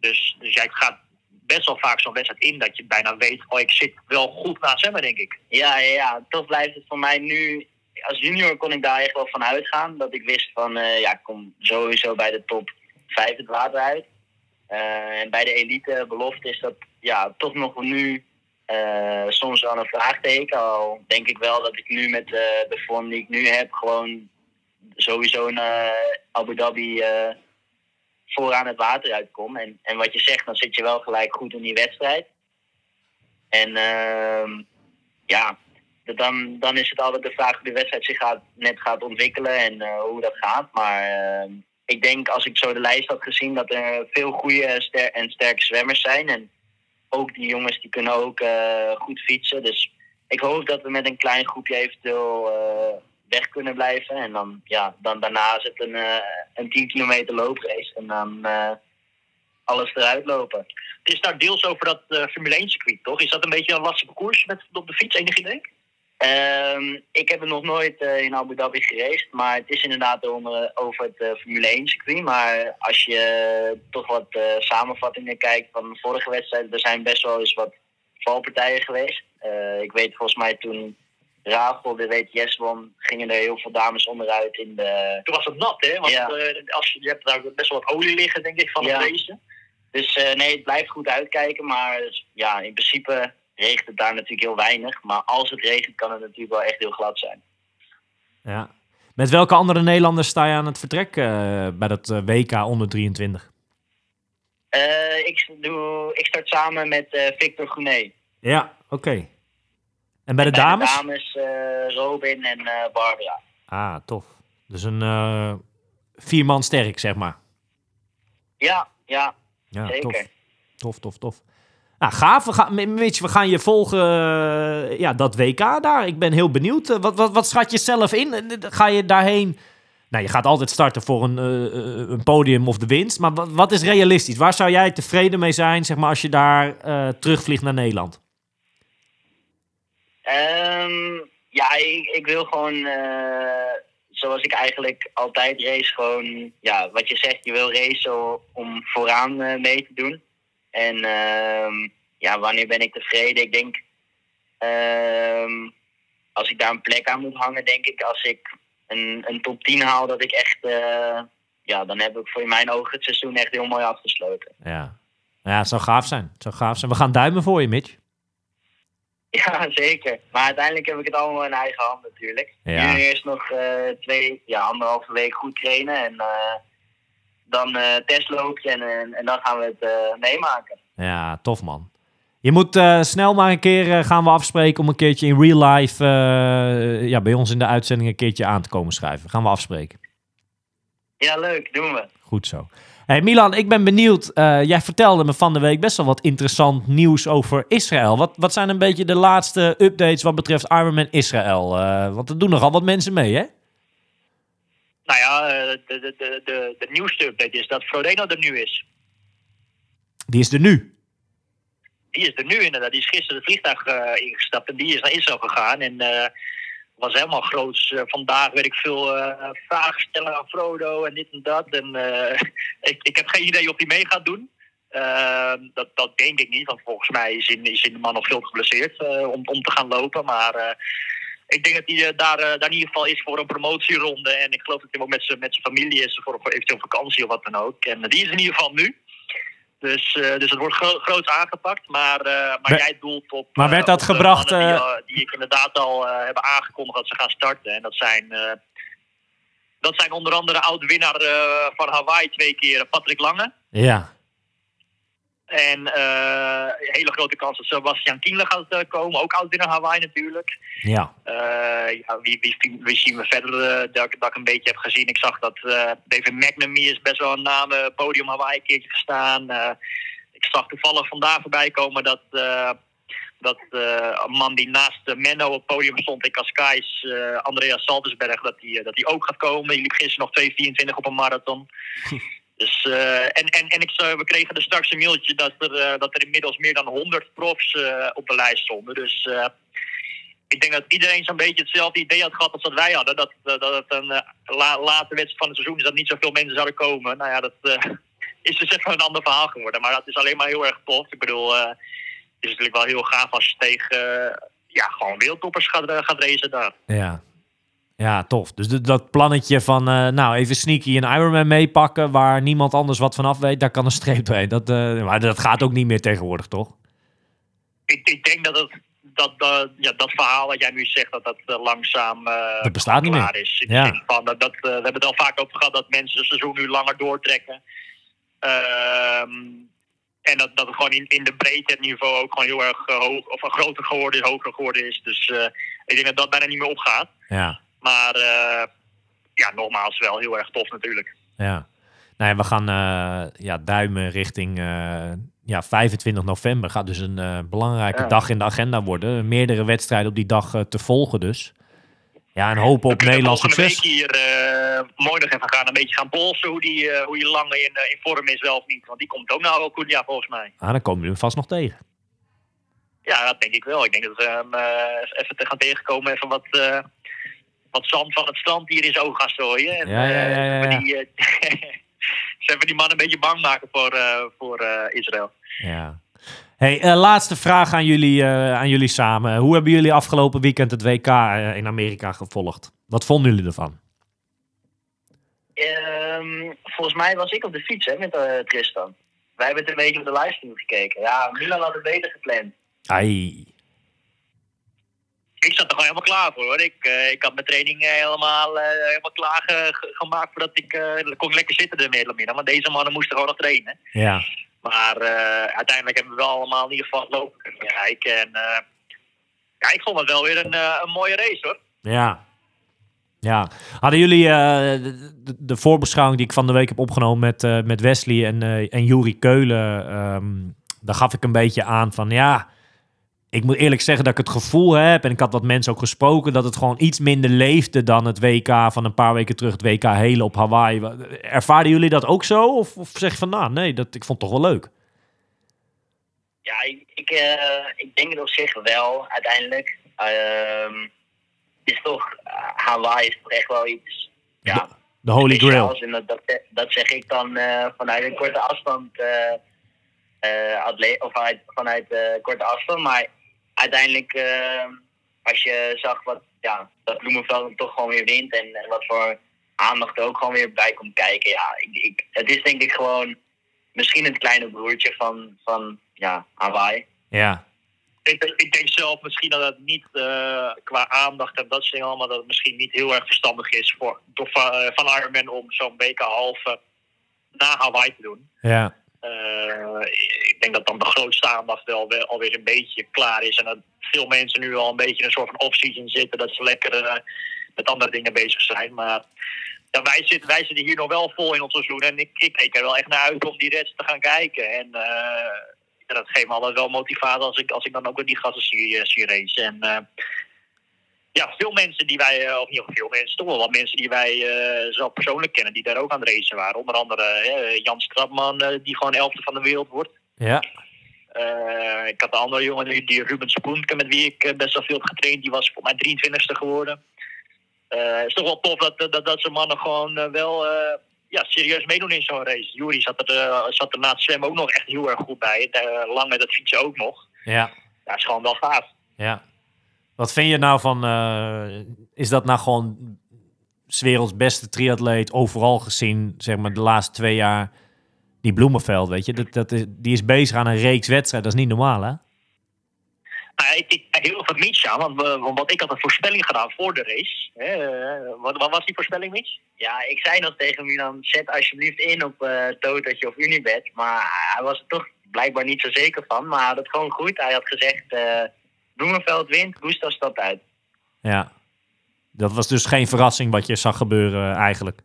Dus, dus jij gaat best wel vaak zo'n wedstrijd in dat je bijna weet, oh, ik zit wel goed na het zwemmen, denk ik. Ja, ja, ja, toch blijft het voor mij nu. Als junior kon ik daar echt wel van uitgaan. Dat ik wist van, eh, ja, ik kom sowieso bij de top 5 het water uit. Eh, en bij de elite belofte is dat ja, toch nog nu eh, soms wel een vraagteken. Al denk ik wel dat ik nu met eh, de vorm die ik nu heb, gewoon sowieso eh, Abu Dhabi eh, vooraan het water uitkom. En, en wat je zegt, dan zit je wel gelijk goed in die wedstrijd. En ehm, ja, dan, dan is het altijd de vraag hoe de wedstrijd zich gaat, net gaat ontwikkelen en eh, hoe dat gaat. Maar ehm, ik denk als ik zo de lijst had gezien dat er veel goede ster en sterke zwemmers zijn. En ook die jongens die kunnen ook eh, goed fietsen. Dus ik hoop dat we met een klein groepje eventueel eh, weg kunnen blijven. En dan, ja, dan daarna is het een, eh, een 10 kilometer looprace. En dan alles eruit lopen. Het is daar deels over dat Formule 1 circuit, toch? Is dat een beetje een lastig parcours met, op de fiets, enig idee? Ehm, ik heb er nog nooit eh, in Abu Dhabi geraced, maar het is inderdaad onder, over het eh, Formule 1 circuit. Maar als je toch wat eh, samenvattingen kijkt van de vorige wedstrijden, er zijn best wel eens wat valpartijen geweest. Ik weet volgens mij toen Rachel de WTS won, gingen er heel veel dames onderuit in de... Toen was het nat, hè? Want Ja. als je, je hebt daar best wel wat olie liggen, denk ik, van Ja. het racen. Dus nee, het blijft goed uitkijken, maar ja, in principe regent het daar natuurlijk heel weinig. Maar als het regent, kan het natuurlijk wel echt heel glad zijn. Ja. Met welke andere Nederlanders sta je aan het vertrek eh, bij dat eh, WK onder 23? Eh, ik, doe, ik start samen met Victor Gounet. Ja, oké. En bij de Bij dames? de dames Robin en Barbara. Ah, tof. Dus een eh vier man sterk, zeg maar. Ja, ja, Ja, zeker. tof. Tof, tof, tof. Nou, gaaf. We gaan, we gaan je volgen, eh, ja, dat WK daar. Ik ben heel benieuwd. Eh, wat, wat, wat schat je zelf in? Eh, Ga je daarheen? Nou, je gaat altijd starten voor een, een podium of de winst. Maar wat, wat is realistisch? Waar zou jij tevreden mee zijn, zeg maar, als je daar terugvliegt naar Nederland? Ehm, ja, ik, wil gewoon, zoals ik eigenlijk altijd race, gewoon, ja, wat je zegt, je wil racen om vooraan mee te doen. En ehm, ja, wanneer ben ik tevreden? Ik denk, ehm, als ik daar een plek aan moet hangen, denk ik, als ik een, een top 10 haal, dat ik echt, eh, ja, dan heb ik voor in mijn ogen het seizoen echt heel mooi afgesloten. Ja. Ja, het zou gaaf zijn. Het zou gaaf zijn. We gaan duimen voor je, Mitch. *laughs* Ja, zeker. Maar uiteindelijk heb ik het allemaal in eigen hand natuurlijk. Ja. Nu eerst nog eh, twee, ja, anderhalve week goed trainen en eh, dan testloopje en, en, en dan gaan we het eh, meemaken. Ja, tof man. Je moet eh, snel maar een keer gaan we afspreken om een keertje in real life ja, bij ons in de uitzending een keertje aan te komen schrijven. Gaan we afspreken. Ja, leuk, doen we. Goed zo. Hey Milan, ik ben benieuwd. jij vertelde me van de week best wel wat interessant nieuws over Israël. Wat, wat zijn een beetje de laatste updates wat betreft Ironman Israël? Want er doen nogal wat mensen mee, hè? Nou ja, eh, de, de, de, de, nieuwste update is dat Frodeno er nu is. Die is er nu. Die is er nu inderdaad. Die is gisteren het vliegtuig eh, ingestapt en die is naar Israël gegaan. En eh, was helemaal groots. Vandaag weet ik veel vragen stellen aan Frodo en dit en dat. En eh, *laughs* ik, ik heb geen idee of hij mee gaat doen. Eh, dat, dat denk ik niet, want volgens mij is in, is in de man nog veel geblesseerd om, om te gaan lopen. Maar ik denk dat hij eh, daar, eh, daar in ieder geval is voor een promotieronde. En ik geloof dat hij ook met zijn met zijn familie is voor, voor eventueel vakantie of wat dan ook. En eh, die is in ieder geval nu. Dus, eh, dus het wordt gro groot aangepakt. Maar, maar jij doelt op. Maar werd dat op gebracht, Die, die ik inderdaad al hebben aangekondigd dat ze gaan starten. En dat zijn. dat zijn onder andere oud-winnaar van Hawaii twee keer, Patrick Lange. Ja. En eh, hele grote kans dat Sebastian Kienle gaat eh, komen. Ook oud-winnaar Hawaii natuurlijk. Ja. Eh, ja, wie, wie, wie zien we verder dat, ik, dat ik een beetje heb gezien? Ik zag dat David McNamee is best wel een naam, podium Hawaii een keertje gestaan. Ik zag toevallig vandaag voorbij komen dat, dat een man die naast Menno op het podium stond in Cascais, Andreas Saltersberg, dat die, dat die ook gaat komen. Die liep gisteren nog 2,24 op een marathon. *laughs* Dus, eh, en en, en ik, we kregen er straks een mailtje dat er, eh, dat er inmiddels meer dan 100 profs eh, op de lijst stonden. Dus ik denk dat iedereen zo'n beetje hetzelfde idee had gehad als dat wij hadden. Dat, dat, het een la, late wedstrijd van het seizoen is dat niet zoveel mensen zouden komen. Nou ja, dat *laughs* is dus even een ander verhaal geworden. Maar dat is alleen maar heel erg tof. Ik bedoel, het is natuurlijk wel heel gaaf als je tegen ja, gewoon wereldtoppers gaat, gaat racen daar. Ja. Ja, tof. Dus dat plannetje van, eh, nou, even sneaky een Ironman meepakken waar niemand anders wat vanaf weet, daar kan een streep doorheen. Dat, eh, maar dat gaat ook niet meer tegenwoordig, toch? Ik, ik denk dat het, dat, dat, ja, dat verhaal wat jij nu zegt, dat dat eh, langzaam eh, Dat bestaat niet meer. is. Ja. van, dat, dat, eh, we hebben het al vaak over gehad dat mensen het seizoen nu langer doortrekken. Ehm, en dat, dat het gewoon in, in de breedte het niveau ook gewoon heel erg eh, hoog, of groter geworden is, hoger geworden is. Dus eh, ik denk dat dat bijna niet meer opgaat. Ja. Maar eh, ja, nogmaals, wel heel erg tof natuurlijk. Ja. Nou ja, we gaan eh, ja, duimen richting eh, ja, 25 november. Gaat dus een belangrijke Ja. dag in de agenda worden. Meerdere wedstrijden op die dag te volgen dus. Ja, en hopen op Nederlands succes. week hier eh, mooi nog even gaan. Een beetje gaan polsen hoe die, eh, hoe je lang in, in vorm is wel of niet. Want die komt ook nou wel goed, ja, volgens mij. Ah, dan komen we hem vast nog tegen. Ja, dat denk ik wel. Ik denk dat we hem even te gaan tegenkomen. Even wat, wat zand van het strand hier in zijn gaan strooien. En, Ja, ja, ja, ja, eh, ja. Die, eh, *laughs* ze even die man een beetje bang maken voor, eh, voor Israël. Ja. Hey, laatste vraag aan jullie, aan jullie samen. Hoe hebben jullie afgelopen weekend het WK in Amerika gevolgd? Wat vonden jullie ervan? Ehm, volgens mij was ik op de fiets hè, met Tristan. Wij hebben het een beetje op de livestream gekeken. Ja, Milan had het beter gepland. Ai. Ik zat er gewoon helemaal klaar voor hoor. Ik, eh, ik had mijn training eh, helemaal, eh, helemaal klaar ge- ge- gemaakt voordat ik kon lekker zitten of meer. Want deze mannen moesten gewoon nog trainen. Ja. Maar uiteindelijk hebben we wel allemaal in ieder geval lopen kijken. En ja, ik vond het wel weer een, een mooie race hoor. Ja. Ja. Hadden jullie de, de, de voorbeschouwing die ik van de week heb opgenomen met, met Wesley en, en Juri Keulen, ehm, daar gaf ik een beetje aan van ja, ik moet eerlijk zeggen dat ik het gevoel heb, en ik had wat mensen ook gesproken, dat het gewoon iets minder leefde dan het WK van een paar weken terug, het WK Helen op Hawaii. Wa- Ervaren jullie dat ook zo? Of, of zeg je van nou, nee, dat, ik vond het toch wel leuk. Ja, ik, ik, eh, ik denk het op zich wel, uiteindelijk. Ehm, het is toch, eh, Hawaii is toch echt wel iets, ja, De Holy Grail. En dat, dat, dat zeg ik dan eh, vanuit een korte afstand, atleet, of vanuit, vanuit eh, korte afstand. Maar uiteindelijk, eh, als je zag wat, ja, dat Bloemenveld toch gewoon weer wint en, en wat voor aandacht er ook gewoon weer bij komt kijken. Ja, ik, ik, het is denk ik gewoon misschien het kleine broertje van, van ja, Hawaii. Ja. Ik, denk- ik denk zelf misschien dat het niet eh, qua aandacht en dat soort dingen allemaal, dat het misschien niet heel erg verstandig is voor, door, van, eh, van Ironman om zo'n WK halve na Hawaii te doen. Ja. Eh, ik denk dat dan de grootste aandacht wel weer, alweer een beetje klaar is. En dat veel mensen nu al een beetje in een soort van off-season zitten. Dat ze lekker eh, met andere dingen bezig zijn. Maar wij, zitten, wij zitten hier nog wel vol in ons seizoen. En ik, ik kijk er wel echt naar uit om die rest te gaan kijken. En ja, dat geeft me altijd wel motivatie als ik, als ik dan ook weer die gasten zie, zie. En ja, veel mensen die wij, eh, of niet veel mensen, toch wel wat mensen die wij eh, zelf persoonlijk kennen, die daar ook aan het racen waren. Onder andere eh, Jan Strapman, die gewoon elfde van de wereld wordt. Ja. Ik had een andere jongen, die, Ruben Spoenke, met wie ik best wel veel heb getraind. Die was voor mij 23ste geworden. Het is toch wel tof dat, dat, dat ze mannen gewoon wel ja, serieus meedoen in zo'n race. Jury zat er, zat er na het zwemmen ook nog echt heel erg goed bij. Uh, lang met het fietsen ook nog. Ja. Ja, is gewoon wel gaaf. Ja. Wat vind je nou van, eh, is dat nou gewoon 's werelds beste triatleet overal gezien, zeg maar de laatste twee jaar, die Bloemenveld, weet je? Dat, dat is, die is bezig aan een reeks wedstrijden, dat is niet normaal, hè? Nou, ik, ik kijk heel veel Mitch aan, want, want ik had een voorspelling gedaan voor de race. Hè, eh, wat, wat was die voorspelling, Mitch? Ja, ik zei nog tegen Milan, zet alsjeblieft in op eh Totootje of Unibet. Maar hij was er toch blijkbaar niet zo zeker van. Maar hij had het gewoon goed. Hij had gezegd, eh Bloemenveld wint, Gustav stapt uit. Ja. Dat was dus geen verrassing wat je zag gebeuren eh, eigenlijk.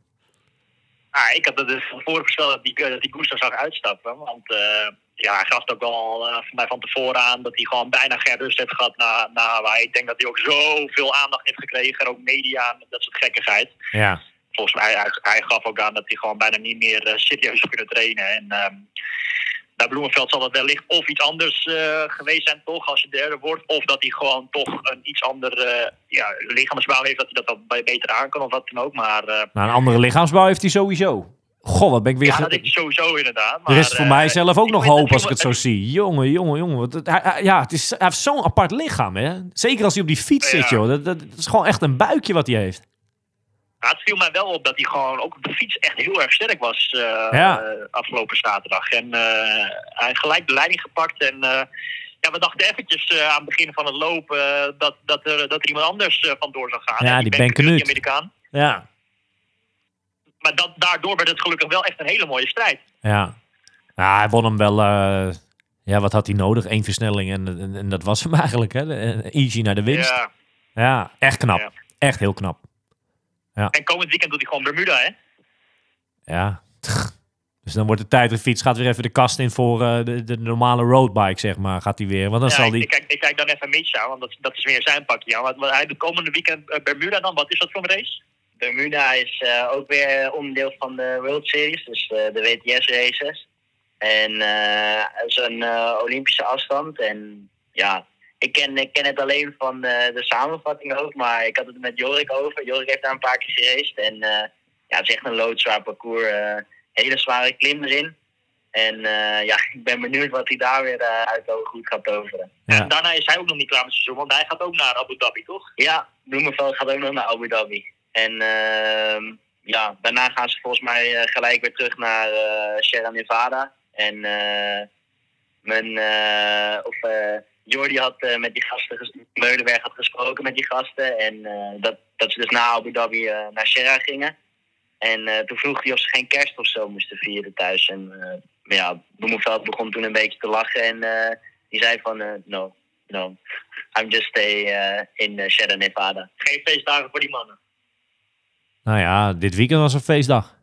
Ah, ik had het dus van tevoren voorspeld dat die, eh, dat die Gustav zag uitstappen. Want eh, ja, hij gaf het ook eh, voor mij van tevoren aan dat hij gewoon bijna geen rust heeft gehad na, na Hawaii. Ik denk dat hij ook zoveel aandacht heeft gekregen. En ook media en dat soort gekkigheid. Ja. Volgens mij, hij, hij gaf ook aan dat hij gewoon bijna niet meer eh, serieus kunnen trainen. En bij Bloemenveld zal het wellicht of iets anders eh, geweest zijn, toch, als je derde wordt. Of dat hij gewoon toch een iets ander eh, ja, lichaamsbouw heeft, dat hij dat dan beter aan kan of wat dan ook. Maar Nou, een andere lichaamsbouw heeft hij sowieso. Goh, wat ben ik weer... ja, dat ik sowieso inderdaad. er is maar, voor mij zelf ook nog hoop als ik het zo zie. Jongen, jongen, jongen. ja, het is, hij heeft zo'n apart lichaam, hè? Zeker als hij op die fiets Ja. zit, joh. Dat, dat, dat is gewoon echt een buikje wat hij heeft. Het viel mij wel op dat hij gewoon ook op de fiets echt heel erg sterk was eh, Ja. afgelopen zaterdag. En eh, hij heeft gelijk de leiding gepakt. En eh, ja, we dachten eventjes aan het begin van het lopen dat, dat, er, dat er iemand anders eh, vandoor zou gaan. Ja, hè, die Ben Ben Knut, Knut. die Amerikaan. Ja. Maar dat, daardoor werd het gelukkig wel echt een hele mooie strijd. Ja. Ja, hij won hem wel... ja, wat had hij nodig? Eén versnelling en, en, en dat was hem *laughs* eigenlijk, hè? Easy naar de winst. Ja, Ja. echt knap. Ja. Echt heel knap. En komend weekend doet hij gewoon Bermuda, hè? Ja. Dus dan wordt de tijdritfiets gaat weer even de kast in voor eh, de, de normale roadbike, zeg maar. Gaat hij weer. Want dan Ja, zal ik, die... ik, kijk, ik kijk dan even Mitch aan, want dat, dat is weer zijn pakje. Ja. Want, hij de komende weekend eh, Bermuda dan, wat is dat voor een race? Bermuda is eh, ook weer onderdeel van de World Series, dus eh, de WTS races. En eh, het is een eh, Olympische afstand. En ja, ik ken, ik ken het alleen van eh, de samenvatting ook, maar ik had het met Jorik over. Jorik heeft daar een paar keer geraced. En eh, ja, het is echt een loodzwaar parcours. eh, hele zware klim erin. En eh, ja, *laughs* ik ben benieuwd wat hij daar weer uit de goed gaat toveren. Ja. En daarna is hij ook nog niet klaar met het seizoen, want hij gaat ook naar Abu Dhabi, toch? Ja, Bloemenveld gaat ook nog naar Abu Dhabi. En ehm, ja, daarna gaan ze volgens mij eh, gelijk weer terug naar eh Sierra Nevada. En eh, mijn, eh, of eh, Jordi had eh, met die gasten, Meulenberg had gesproken met die gasten. En eh, dat, dat ze dus na Abu Dhabi eh, naar Sherra gingen. En toen vroeg hij of ze geen kerst of zo moesten vieren thuis. En ja, Bloemenveld begon toen een beetje te lachen. En die zei van, no, no, I'm just stay in Sierra Nevada. Geen feestdagen voor die mannen. Nou ja, dit weekend was een feestdag.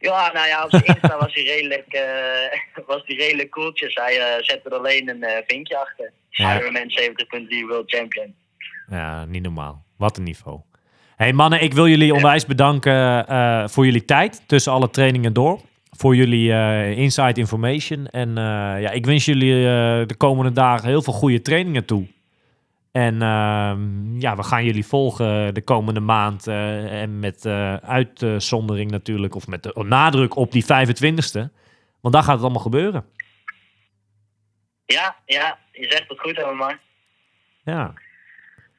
Ja, nou ja, op zijn Insta was hij redelijk, eh, was hij redelijk koeltjes. Hij eh, zette er alleen een eh, vinkje achter. Ja. Ironman 70.3 World Champion. Ja, niet normaal. Wat een niveau. hey mannen, ik wil jullie onwijs bedanken eh, voor jullie tijd tussen alle trainingen door. Voor jullie eh inside information. En eh, ja, ik wens jullie eh, de komende dagen heel veel goede trainingen toe. En ehm, ja, we gaan jullie volgen de komende maand. eh, en met eh, uitzondering natuurlijk, of met de nadruk op die 25ste. Want daar gaat het allemaal gebeuren. Ja, ja, je zegt het goed, man. Ja.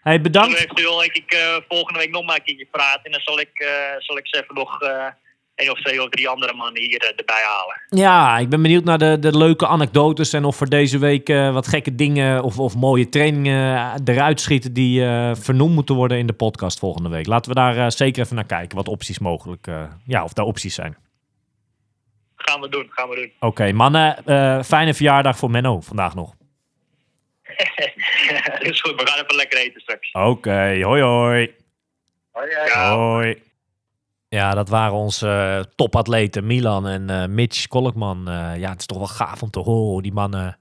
Hey, Dan bedankt. eventueel denk ik eh, volgende week nog maar een keertje praten. En dan zal ik, zal ik ze even nog één of twee of drie andere mannen hier eh, erbij halen. Ja, ik ben benieuwd naar de, de leuke anekdotes en of er deze week eh, wat gekke dingen of, of mooie trainingen eh, eruit schieten die eh, vernoemd moeten worden in de podcast volgende week. Laten we daar eh, zeker even naar kijken, wat opties mogelijk, eh, ja, of daar opties zijn. Gaan we doen, gaan we doen. Oké, mannen, eh, fijne verjaardag voor Menno vandaag nog. *laughs* Dat is goed, we gaan even lekker eten straks. Oké, hoi hoi. Ja. Hoi. Ja, dat waren onze eh, topatleten Milan en eh, Mitch Kolkman. Eh, ja, het is toch wel gaaf om te horen hoe die mannen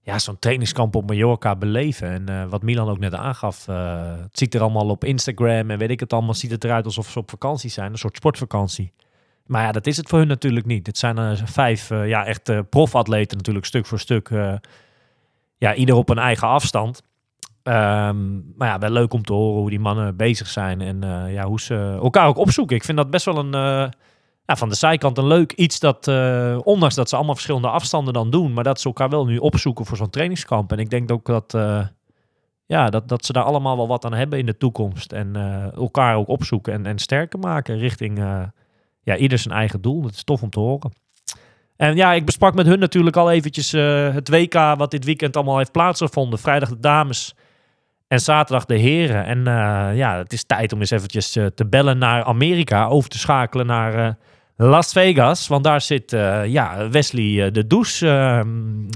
ja, zo'n trainingskamp op Mallorca beleven. En wat Milan ook net aangaf, het ziet er allemaal op Instagram en weet ik het allemaal, ziet het eruit alsof ze op vakantie zijn. Een soort sportvakantie. Maar ja, dat is het voor hun natuurlijk niet. Het zijn eh, vijf eh, ja, echt profatleten natuurlijk, stuk voor stuk. ja, ieder op een eigen afstand. Ehm, maar ja, wel leuk om te horen hoe die mannen bezig zijn en eh, ja, hoe ze elkaar ook opzoeken. Ik vind dat best wel een, eh, ja, van de zijkant een leuk iets dat, eh, ondanks dat ze allemaal verschillende afstanden dan doen, maar dat ze elkaar wel nu opzoeken voor zo'n trainingskamp. En ik denk ook dat, ja, dat, dat ze daar allemaal wel wat aan hebben in de toekomst en elkaar ook opzoeken en, en sterker maken richting ja, ieder zijn eigen doel. Dat is tof om te horen. En ja, ik besprak met hun natuurlijk al eventjes het WK wat dit weekend allemaal heeft plaatsgevonden. Vrijdag de dames en zaterdag de heren. En eh, ja, het is tijd om eens eventjes eh, te bellen naar Amerika. Over te schakelen naar eh, Las Vegas. Want daar zit ja, Wesley de Douche. eh,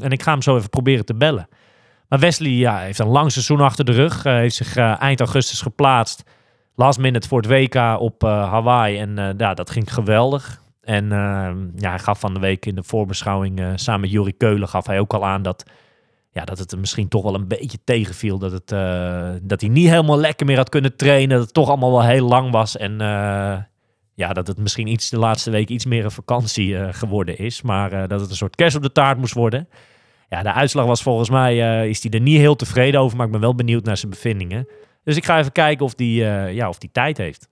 en ik ga hem zo even proberen te bellen. Maar Wesley ja, heeft een lang seizoen achter de rug. heeft zich eind augustus geplaatst. Last minute voor het WK op Hawaii. En ja, dat ging geweldig. En eh, ja, hij gaf van de week in de voorbeschouwing samen met Juri Keulen gaf hij ook al aan dat, ja, dat het hem misschien toch wel een beetje tegenviel. Dat, het, eh, dat hij niet helemaal lekker meer had kunnen trainen. Dat het toch allemaal wel heel lang was. En eh, ja, dat het misschien iets de laatste week iets meer een vakantie eh, geworden is. Maar dat het een soort kerst op de taart moest worden. Ja, de uitslag was volgens mij, is hij er niet heel tevreden over. Maar ik ben wel benieuwd naar zijn bevindingen. Dus ik ga even kijken of die, ja, of die tijd heeft.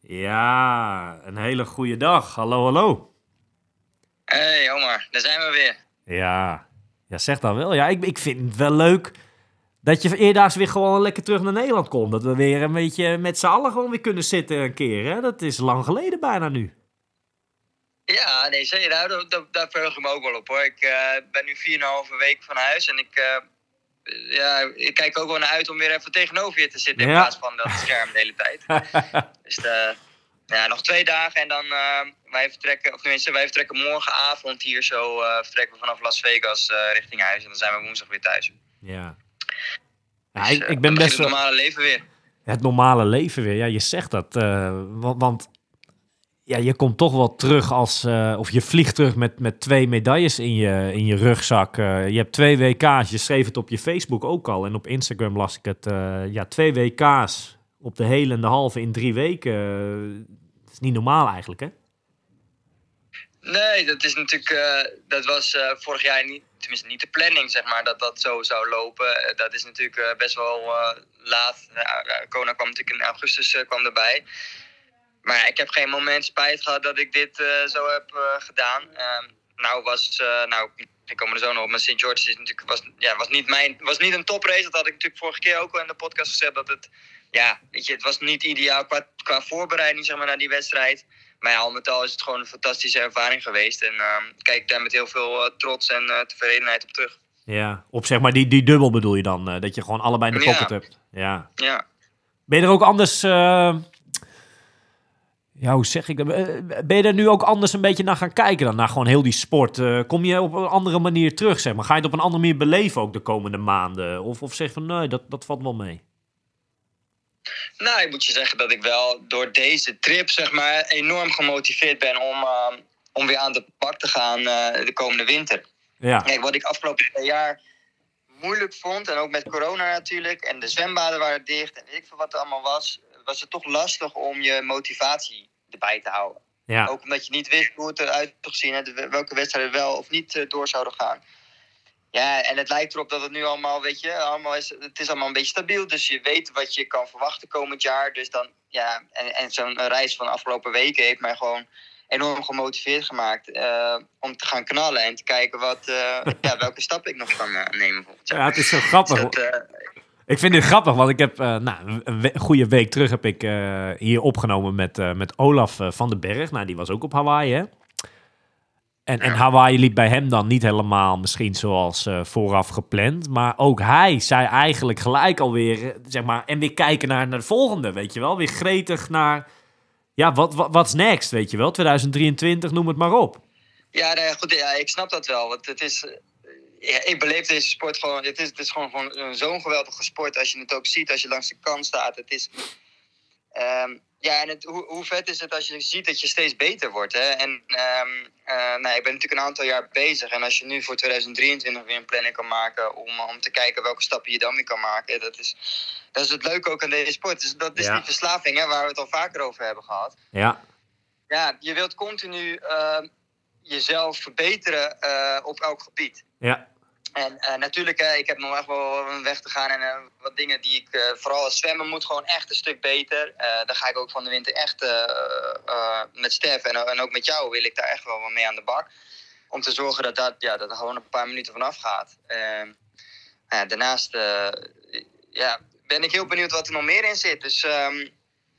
Ja, een hele goede dag. Hallo, hallo. Hey Omar, daar zijn we weer. Ja, ja zeg dan wel. Ja, ik, ik vind het wel leuk dat je eerdaags weer gewoon lekker terug naar Nederland komt. Dat we weer een beetje met z'n allen gewoon weer kunnen zitten een keer. Hè? Dat is lang geleden bijna nu. Ja, nee, zeker. Nou, daar, daar, daar verheug ik me ook wel op hoor. Ik eh, ben nu 4,5 week van huis en ik, eh, ja, ik kijk ook wel naar uit om weer even tegenover je te zitten in Ja. plaats van dat scherm de hele tijd. *laughs* dus eh, ja, nog twee dagen en dan eh, wij vertrekken, of tenminste, wij vertrekken morgenavond hier zo, eh, vertrekken we vanaf Las Vegas eh, richting huis en dan zijn we woensdag weer thuis. Ja. Ja, Dus, ik, eh, ik ben best wel... het normale leven weer. Het normale leven weer. Ja, je zegt dat. want want ja, je komt toch wel terug als... of je vliegt terug met, met twee medailles in je, in je rugzak. Je hebt twee WK's. Je schreef het op je Facebook ook al. En op Instagram las ik het. ja, twee WK's op de hele en de halve in drie weken. Is niet normaal eigenlijk, hè? Nee, dat is natuurlijk. eh, dat was eh, vorig jaar niet. Tenminste, niet de planning, zeg maar, dat dat zo zou lopen. Eh, dat is natuurlijk best wel laat. Kona kwam natuurlijk in augustus kwam erbij. Maar ik heb geen moment spijt gehad dat ik dit zo heb gedaan. Ehm, nou, was. nou, ik kom er zo nog op. Maar St. George is natuurlijk, was, ja, was, niet mijn, was niet een toprace. Dat had ik natuurlijk vorige keer ook al in de podcast gezegd. Dat het. Ja, weet je, het was niet ideaal qua, qua voorbereiding zeg maar, naar die wedstrijd. Maar ja, al met al is het gewoon een fantastische ervaring geweest. En ehm, kijk daar met heel veel eh, trots en eh, tevredenheid op terug. Ja, op zeg maar die, die dubbel bedoel je dan? eh, dat je gewoon allebei in de Ja. pocket hebt. Ja. Ja. Ben je er ook anders... ja, hoe zeg ik dat? Ben je er nu ook anders een beetje naar gaan kijken dan? Naar gewoon heel die sport? Kom je op een andere manier terug, zeg maar? Ga je het op een andere manier beleven ook de komende maanden? Of, of zeg je van, nee, dat, dat valt wel mee? Nou, ik moet je zeggen dat ik wel door deze trip zeg maar, enorm gemotiveerd ben om, ehm, om weer aan de bak te gaan eh, de komende winter. Ja, Kijk, wat ik afgelopen twee jaar moeilijk vond, en ook met corona natuurlijk, en de zwembaden waren dicht en weet ik veel wat er allemaal was, was het toch lastig om je motivatie erbij te houden. ja. Ook omdat je niet wist hoe het eruit zou zien, welke wedstrijden wel of niet eh, door zouden gaan. Ja, en het lijkt erop dat het nu allemaal, weet je, allemaal is, het is allemaal een beetje stabiel. Dus je weet wat je kan verwachten komend jaar. Dus dan, ja, en, en zo'n reis van de afgelopen weken heeft mij gewoon enorm gemotiveerd gemaakt eh, om te gaan knallen en te kijken wat, eh, ja, welke stappen ik nog kan eh, nemen ja, het is zo grappig. Dus dat, Ik vind dit grappig, want ik heb nou, een we- goede week terug heb ik hier opgenomen met, met Olaf van den Berg. Nou, die was ook op Hawaii, hè? En, en Hawaii liep bij hem dan niet helemaal misschien zoals eh, vooraf gepland. Maar ook hij zei eigenlijk gelijk alweer, eh, zeg maar, en weer kijken naar, naar de volgende, weet je wel? Weer gretig naar, ja, wat wat what's next, weet je wel? 2023, noem het maar op. Ja, nee, goed, ja, ik snap dat wel. Want het is, eh, ja, ik beleef deze sport gewoon. Het is, het is gewoon, gewoon zo'n geweldige sport. Als je het ook ziet, als je langs de kant staat. Het is. ehm, ja, en het, hoe, hoe vet is het als je ziet dat je steeds beter wordt. Hè? En ehm, eh, nou, ik ben natuurlijk een aantal jaar bezig. En als je nu voor 2023 weer een planning kan maken. om, om te kijken welke stappen je dan weer kan maken. Dat is, dat is het leuke ook aan deze sport. Dus dat is Ja. die verslaving hè, waar we het al vaker over hebben gehad Ja, ja, je wilt continu eh, jezelf verbeteren eh, op elk gebied. ja, En eh, natuurlijk, eh, ik heb nog echt wel een weg te gaan en eh, wat dingen die ik, eh, vooral zwemmen moet gewoon echt een stuk beter. Daar ga ik ook van de winter echt met Stef en, en ook met jou wil ik daar echt wel mee aan de bak. Om te zorgen dat dat, ja, dat er gewoon een paar minuten vanaf gaat. Ehm, daarnaast ja, ben ik heel benieuwd wat er nog meer in zit. Dus ehm,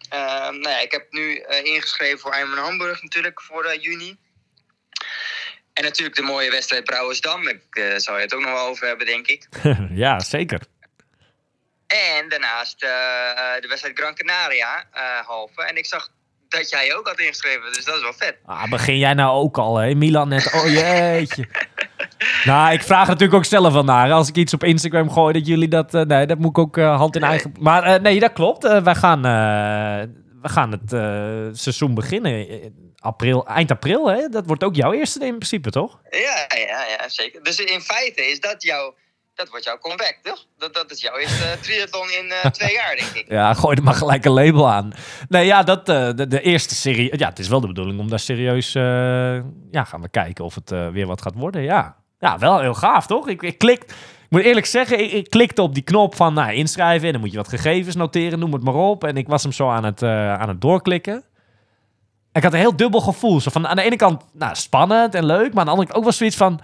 nou ja, ik heb nu ingeschreven voor Ironman Hamburg natuurlijk voor juni. En natuurlijk de mooie wedstrijd Brouwersdam. Ik eh, zou je het ook nog wel over hebben, denk ik. *laughs* ja, zeker. En daarnaast eh, de wedstrijd Gran Canaria, eh, halve. En ik zag dat jij ook had ingeschreven, dus dat is wel vet. Ah, begin jij nou ook al, hè? Milan net. Oh jeetje. *laughs* nou, ik vraag natuurlijk ook zelf naar. Als ik iets op Instagram gooi, dat jullie dat. nee, dat moet ik ook hand in Nee. eigen. Maar nee, dat klopt. Wij gaan, we gaan het seizoen beginnen. April, eind april, hè? Dat wordt ook jouw eerste in principe, toch? Ja, ja, ja, zeker. Dus in feite is dat jouw, dat wordt jouw comeback, toch? Dat, dat is jouw eerste eh, triathlon in eh, twee jaar, denk ik. Ja, gooi er maar gelijk een label aan. Nee, ja, dat, eh, de, de eerste serie. Ja, het is wel de bedoeling om daar serieus. ja, gaan we kijken of het weer wat gaat worden. Ja, ja wel heel gaaf, toch? Ik, ik klik. Ik moet eerlijk zeggen, ik, ik klikte op die knop van nou, inschrijven. En dan moet je wat gegevens noteren, noem het maar op. En ik was hem zo aan het, aan het doorklikken. Ik had een heel dubbel gevoel. Zo van, aan de ene kant nou, spannend en leuk. Maar aan de andere kant ook wel zoiets van...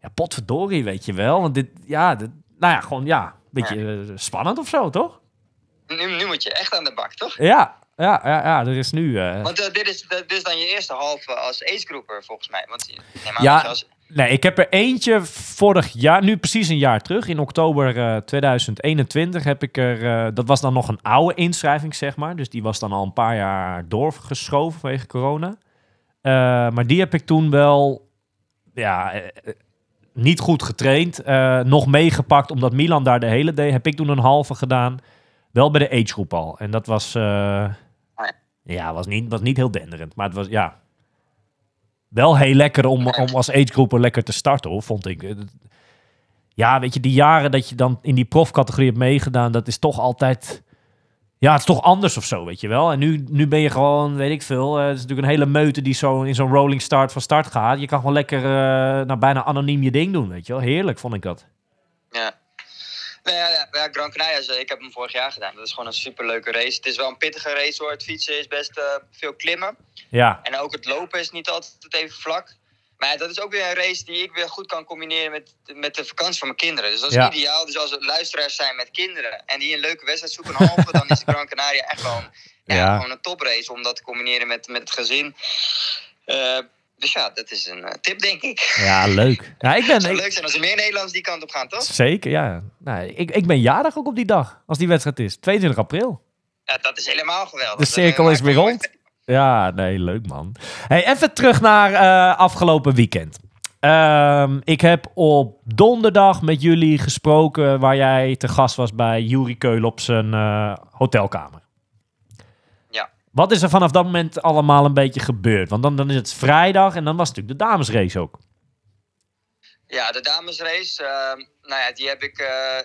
Ja, potverdorie, weet je wel. Want dit, ja, dit, nou ja, gewoon, ja, een beetje eh, spannend of zo, toch? Nu, nu moet je echt aan de bak, toch? Ja, ja, ja, ja er is nu... eh, Want eh, dit, is, dit is dan je eerste halve als agegroeper, volgens mij. Want Ja. als, Nee, ik heb er eentje vorig jaar, nu precies een jaar terug, in oktober eh, 2021 heb ik er, eh, dat was dan nog een oude inschrijving, zeg maar. Dus die was dan al een paar jaar doorgeschoven vanwege corona. Eh, maar die heb ik toen wel, ja, eh, eh, niet goed getraind. eh, nog meegepakt, omdat Milan daar de hele deed, heb ik toen een halve gedaan. Wel bij de agegroep al. En dat was, eh, ja. ja, was niet, was niet heel denderend. Maar het was, ja, wel heel lekker om, om als agegroeper lekker te starten, hoor, vond ik. Ja, weet je, die jaren dat je dan in die profcategorie hebt meegedaan, dat is toch altijd... Ja, het is toch anders of zo, weet je wel. En nu, nu ben je gewoon, weet ik veel, eh, het is natuurlijk een hele meute die zo in zo'n rolling start van start gaat. Je kan gewoon lekker, nou, bijna anoniem je ding doen, weet je wel. Heerlijk, vond ik dat. Ja. Nou ja, ja, ja, Gran Canaria, ik heb hem vorig jaar gedaan. Dat is gewoon een superleuke race. Het is wel een pittige race hoor. Het fietsen is best eh, veel klimmen. Ja, En ook het lopen is niet altijd even vlak. Maar ja, dat is ook weer een race die ik weer goed kan combineren met, met de vakantie van mijn kinderen. Dus dat is Ja. ideaal. Dus als er luisteraars zijn met kinderen en die een leuke wedstrijd zoeken, een halve, dan is de Gran Canaria echt gewoon, *laughs* ja, Ja. gewoon een toprace om dat te combineren met, met het gezin. Eh, dus ja, dat is een eh, tip, denk ik. Ja, leuk. Ja, ik *laughs* ben... Het zou ik- leuk zijn als er meer Nederlanders die kant op gaan, toch? Zeker, ja. Nou, ik, ik ben jarig ook op die dag, als die wedstrijd is. 22 april. Ja, dat is helemaal geweldig. De cirkel Dat, is eh, weer rond. Ja, nee, leuk man. Hey, even terug naar eh, afgelopen weekend. Ehm, ik heb op donderdag met jullie gesproken waar jij te gast was bij Juri Keul op zijn eh, hotelkamer. Wat is er vanaf dat moment allemaal een beetje gebeurd? Want dan, dan is het vrijdag en dan was natuurlijk de damesrace ook. Ja, de damesrace, ehm, nou ja, die heb ik. eh,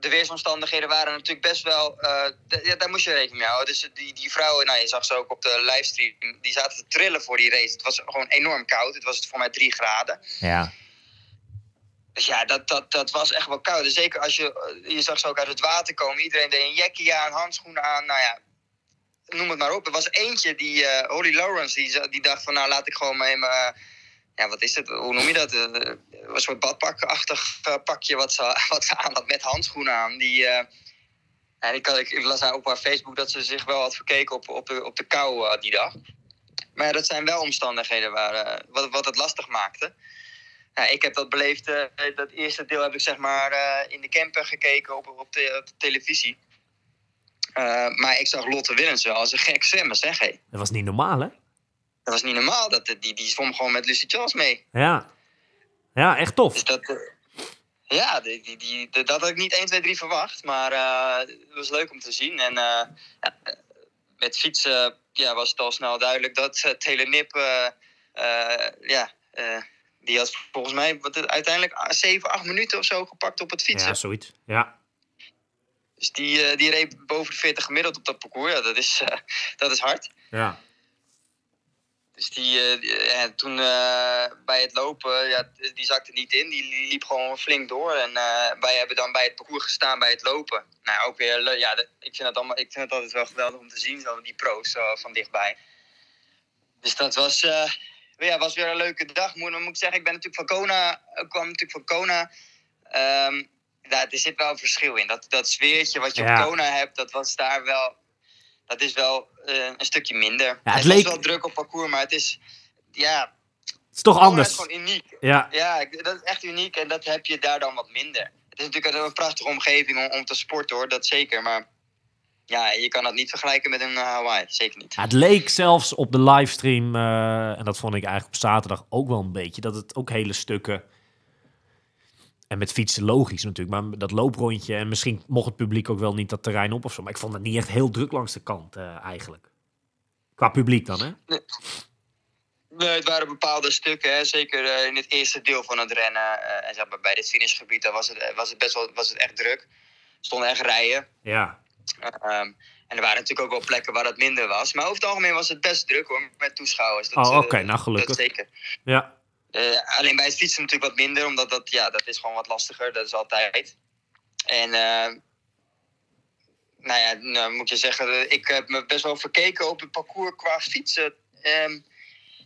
de weersomstandigheden waren natuurlijk best wel. eh, ja, daar moest je rekening mee houden. Dus die, die vrouwen, nou, je zag ze ook op de livestream, die zaten te trillen voor die race. Het was gewoon enorm koud. Het was voor mij drie graden. Ja. Dus ja, dat, dat, dat was echt wel koud. Dus zeker als je. Je zag ze ook uit het water komen. Iedereen deed een jackie aan, handschoenen aan. Nou ja, noem het maar op. Er was eentje, die eh, Holly Lawrence, die, die dacht van nou laat ik gewoon mijn. mijn, ja, wat is het? Hoe noem je dat? Eh, een soort badpakachtig eh, pakje wat ze, *laughs* wat aan had met handschoenen aan. Die, eh, en ik, ik, las haar op haar Facebook dat ze zich wel had verkeken op, op, de, op de kou eh, die dag. Maar dat zijn wel omstandigheden waar, eh, wat, wat het lastig maakte. Ik heb dat beleefd. eh, dat eerste deel heb ik zeg maar eh, in de camper gekeken op, op de televisie. Eh, maar ik zag Lotte Willems wel als een gek zwemmen, zeg hé. Dat was niet normaal, hè? Dat was niet normaal. Dat, die, die zwom gewoon met Lucy Charles mee. Ja. Ja, echt tof. Dus dat, eh, ja, die, die, die, dat had ik niet 1, 2, 3 verwacht. Maar eh, het was leuk om te zien. En ja, met fietsen ja, was het al snel duidelijk dat het hele nip... ja, die had volgens mij wat uiteindelijk 7, 8 minuten of zo gepakt op het fietsen. Ja, zoiets. Ja. Dus die, eh, die reed boven de 40 gemiddeld op dat parcours. Ja, dat is, eh, *laughs* dat is hard. Ja. Dus die, eh, die- ja, toen bij het lopen, ja, die zakte niet in. Die liep gewoon flink door. En wij hebben dan bij het parcours gestaan bij het lopen. Nou, ook weer, ja, ik, vind het allemaal, ik vind het altijd wel geweldig om te zien, zo die pro's van dichtbij. Dus dat was, ja, was weer een leuke dag. Moet, moet ik zeggen, ik ben natuurlijk van Kona, ik kwam natuurlijk van Kona. Ehm, daar, er zit wel een verschil in. Dat, dat sfeertje wat je Ja. op Kona hebt, dat was daar wel, dat is wel eh, een stukje minder. het het leek- was wel druk op parcours, maar het is, ja, Het is toch Kona anders. is gewoon uniek. Ja. Ja, dat is echt uniek en dat heb je daar dan wat minder. Het is natuurlijk een prachtige omgeving om, om te sporten hoor, dat zeker. Maar ja, je kan dat niet vergelijken met een eh, Hawaii, zeker niet. Ja, het leek zelfs op de livestream, eh, en dat vond ik eigenlijk op zaterdag ook wel een beetje, dat het ook hele stukken. En met fietsen logisch natuurlijk, maar dat looprondje. En misschien mocht het publiek ook wel niet dat terrein op of zo. Maar ik vond het niet echt heel druk langs de kant eh, eigenlijk. Qua publiek dan, hè? Nee, het waren bepaalde stukken, hè. zeker eh, in het eerste deel van het rennen. eh, en zeg maar, bij dit finishgebied daar was, het, was het best wel was het echt druk. Er stonden echt rijen. Ja. Ehm, en er waren natuurlijk ook wel plekken waar het minder was. Maar over het algemeen was het best druk hoor, met toeschouwers. Dat, Oh, oké, nou gelukkig. Dat zeker. Ja. Eh, alleen bij het fietsen natuurlijk wat minder, omdat dat, ja, dat is gewoon wat lastiger. Dat is altijd. En eh, nou ja, nou moet je zeggen, eh, ik heb me best wel verkeken op het parcours qua fietsen. Ehm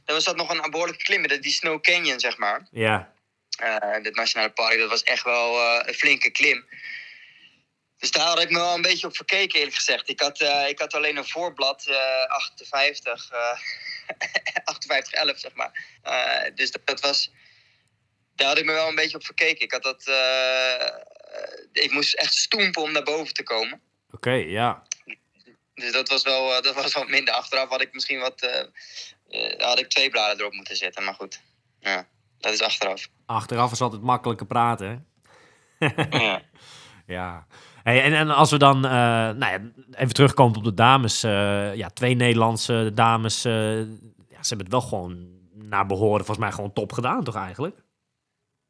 er was dat nog een behoorlijke klim, die Snow Canyon, zeg maar. Ja. Eh dit nationale park, dat was echt wel een flinke klim. Dus daar had ik me wel een beetje op verkeken, eerlijk gezegd. Ik had, ik had alleen een voorblad, eh 58, eh 58, 11, zeg maar. Eh, dus dat, dat was. Daar had ik me wel een beetje op verkeken. Ik had dat. eh, ik moest echt stoempen om naar boven te komen. Oké, ja. Dus dat was wel, eh, dat was wat minder. Achteraf had ik misschien wat. had ik twee bladen erop moeten zetten, maar goed. Ja, dat is achteraf. Achteraf is altijd makkelijker praten, hè? ja. *laughs* Ja. Hey, en, en als we dan, eh, nou ja, even terugkomen op de dames. eh, ja, twee Nederlandse dames. eh, ja, ze hebben het wel gewoon naar behoren, volgens mij gewoon top gedaan, toch eigenlijk?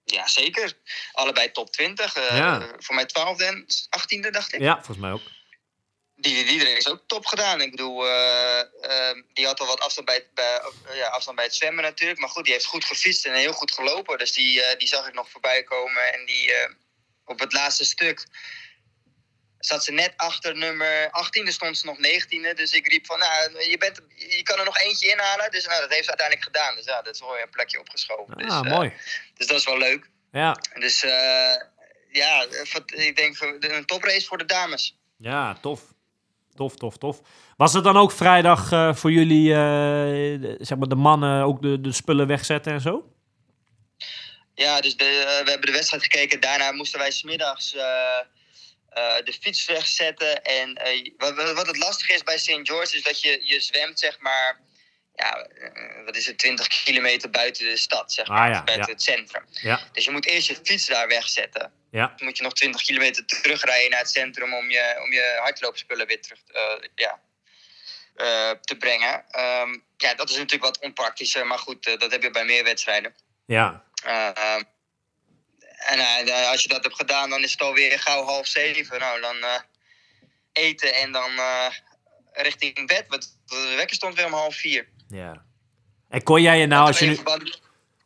Ja, zeker. Allebei top 20. eh, Ja. Voor mij 12e en 18e, dacht ik. Ja, volgens mij ook. Die, die is ook top gedaan. Ik bedoel, die had al wat afstand bij, het- bij, ja, afstand bij het zwemmen natuurlijk. Maar goed, die heeft goed gefietst en heel goed gelopen. Dus die, die zag ik nog voorbij komen. En die op het laatste stuk zat ze net achter nummer 18, er stond ze nog 19e. Dus ik riep van, nou, je, bent, je kan er nog eentje inhalen. Dus nou, dat heeft ze uiteindelijk gedaan. Dus ja, dat is wel weer een plekje opgeschoven. Ah, dus, mooi. dus dat is wel leuk. Ja. Dus eh, ja, ik denk een toprace voor de dames. ja, tof. Tof, tof, tof. Was het dan ook vrijdag eh, voor jullie, zeg maar, de mannen ook de, de spullen wegzetten en zo? Ja, dus de, we hebben de wedstrijd gekeken. Daarna moesten wij smiddags eh eh de fiets wegzetten. En eh, wat, het lastige is bij St. George is dat je, je zwemt, zeg maar, ja, eh, wat is het, 20 kilometer buiten de stad, zeg Ah, maar, ja, buiten ja. het centrum. Ja. Dus je moet eerst je fiets daar wegzetten. Ja. Dan moet je nog 20 kilometer terugrijden naar het centrum om je, om je hardloopspullen weer terug ja, te brengen. Ehm, ja, dat is natuurlijk wat onpraktischer, maar goed, dat heb je bij meer wedstrijden. Ja. Eh, ehm, en eh, als je dat hebt gedaan, dan is het alweer gauw half zeven. Nou, dan eh, eten en dan eh, richting bed. Want de wekker stond weer om half vier. ja. En kon jij je nou, als je, nu,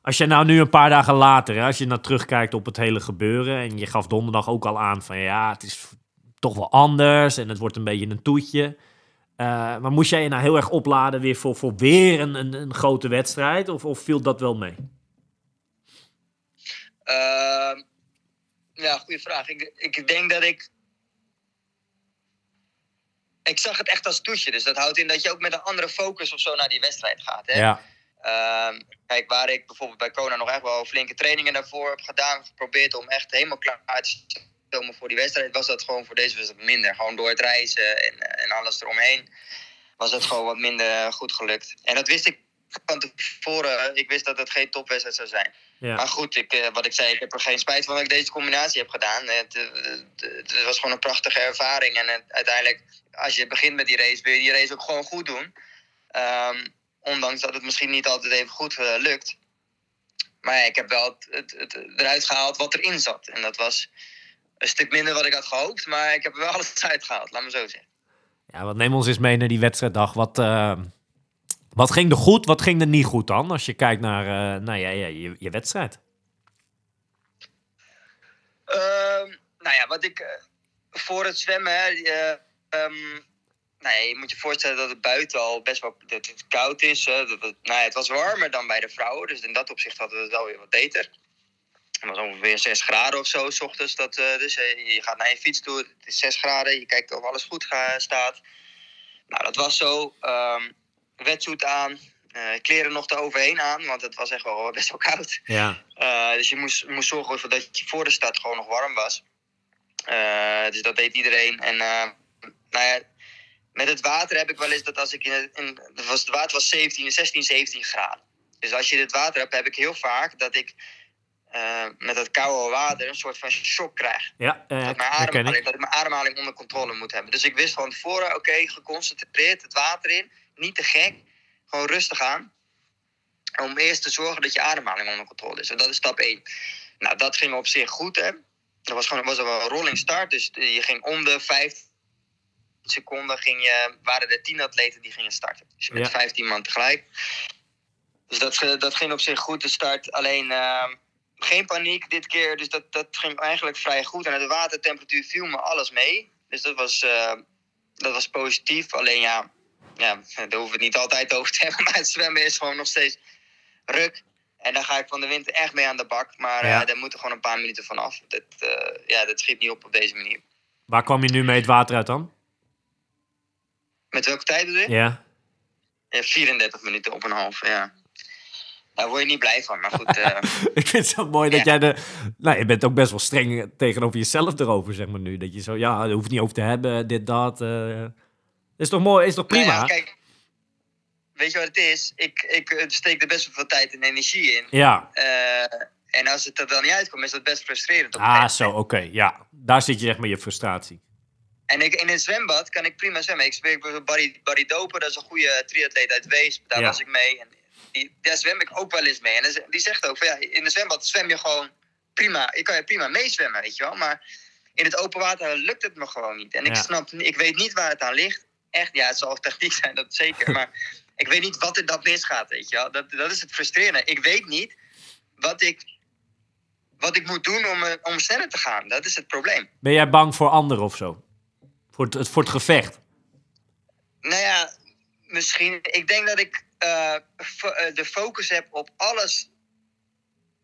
als je nou nu een paar dagen later, hè, als je nou terugkijkt op het hele gebeuren, en je gaf donderdag ook al aan van ja, het is toch wel anders en het wordt een beetje een toetje. Maar moest jij je nou heel erg opladen weer voor, voor weer een, een, een grote wedstrijd? Of, of viel dat wel mee? Ehm, ja, goede vraag. Ik, ik denk dat ik. Ik zag het echt als toetje. Dus dat houdt in dat je ook met een andere focus of zo naar die wedstrijd gaat. Hè? Ja. Ehm, kijk, waar ik bijvoorbeeld bij Kona nog echt wel flinke trainingen daarvoor heb gedaan, geprobeerd om echt helemaal klaar te komen voor die wedstrijd, was dat gewoon voor deze wedstrijd minder. Gewoon door het reizen en, en alles eromheen was het gewoon wat minder goed gelukt. En dat wist ik van tevoren. Ik wist dat het geen topwedstrijd zou zijn. Maar Ja. goed, ik, eh, wat ik zei, ik heb er geen spijt van dat ik deze combinatie heb gedaan. Het, eh, het, het was gewoon een prachtige ervaring. En het- uiteindelijk, als je begint met die race, wil je die race ook gewoon goed doen. Ehm, ondanks dat het misschien niet altijd even goed eh, lukt. Maar ja, ik heb wel het, eruit gehaald wat erin zat. En dat was een stuk minder wat ik had gehoopt. Maar ik heb er wel *laughs* alles uitgehaald, laat me zo zeggen. ja, wat neem ons eens mee naar die wedstrijddag. Wat, eh, wat ging er goed, wat ging er niet goed dan? Als je kijkt naar, eh, nou ja, je, je wedstrijd. Ehm, nou ja, wat ik eh, voor het zwemmen. hè, eh, ehm, nou ja, je moet je voorstellen dat het buiten al best wel dat het koud is. Het, nou ja, het was warmer dan bij de vrouwen, dus in dat opzicht hadden we het wel weer wat beter. Het was ongeveer 6 graden of zo, s ochtends. Dat, eh, dus je gaat naar je fiets toe, het is 6 graden, je kijkt of alles goed ga- staat. Nou, dat was zo. ehm wetsuit aan, eh, kleren nog eroverheen aan, want het was echt wel *laughs* best wel koud. Ja. Uh, dus je moest, moest zorgen voor dat je voor de start gewoon nog warm was. Uh, dus dat deed iedereen. En uh, nou ja, met het water heb ik wel eens dat als ik in het, in, was, het water was 17, 16, 17 graden. Dus als je het water hebt, heb ik heel vaak dat ik uh, met dat koude water een soort van shock krijg. Ja, uh, dat, mijn ademhaling, dat ik mijn ademhaling onder controle moet hebben. Dus ik wist van tevoren, oké, okay, geconcentreerd het water in. Niet te gek, gewoon rustig aan om eerst te zorgen dat je ademhaling onder controle is. En dat is stap 1. Nou, dat ging op zich goed, hè. Dat was gewoon was wel een rolling start. Dus je ging om de 15 seconden ging je, waren er 10 atleten die gingen starten. Dus met ja. 15 man tegelijk. Dus dat, dat ging op zich goed, de start. Alleen uh, geen paniek dit keer. Dus dat, dat ging eigenlijk vrij goed. En de watertemperatuur viel me alles mee. Dus dat was, uh, dat was positief. Alleen ja, ja, daar hoeven we het niet altijd over te hebben. *laughs* Maar het zwemmen is gewoon nog steeds ruk. En daar ga ik van de winter echt mee aan de bak. Maar ja. uh, daar moeten gewoon een paar minuten van af. Dat, uh, ja, dat schiet niet op op deze manier. Waar kwam je nu mee het water uit dan? Met welke tijd bedoel je? Ja. ja 34 minuten op een half, ja. Daar word je niet blij van, maar goed. Uh... *laughs* ik vind het zo mooi dat ja. jij de... Nou, je bent ook best wel streng tegenover jezelf erover, zeg maar nu. Dat je zo, ja, daar hoef je niet over te hebben, dit, dat. Is toch mooi, is toch prima? Nou ja, kijk, weet je wat het is? Ik, ik steek er best wel veel tijd en energie in. Ja. Uh, en als het er dan niet uitkomt, is dat best frustrerend. Op ah, zo, oké. Okay, ja, daar zit je echt met je frustratie. En ik, in een zwembad kan ik prima zwemmen. Ik spreek bijvoorbeeld Barry, Barry Doper, dat is een goede triatleet uit Wees. Daar ja. was ik mee. En die, daar zwem ik ook wel eens mee. En die zegt ook van ja, in een zwembad zwem je gewoon prima. Ik kan je prima meezwemmen, weet je wel. Maar in het open water lukt het me gewoon niet. En ik snap, ik weet niet waar het aan ligt. Echt, ja, het zal techniek zijn, dat zeker. Maar *laughs* ik weet niet wat er dat misgaat, weet je wel. Dat, dat is het frustrerende. Ik weet niet wat ik, wat ik moet doen om, eh, om sneller te gaan. Dat is het probleem. Ben jij bang voor anderen of zo? Voor het, het- voor het gevecht. Nou ja, misschien. Ik denk dat ik eh, eh, de focus heb op alles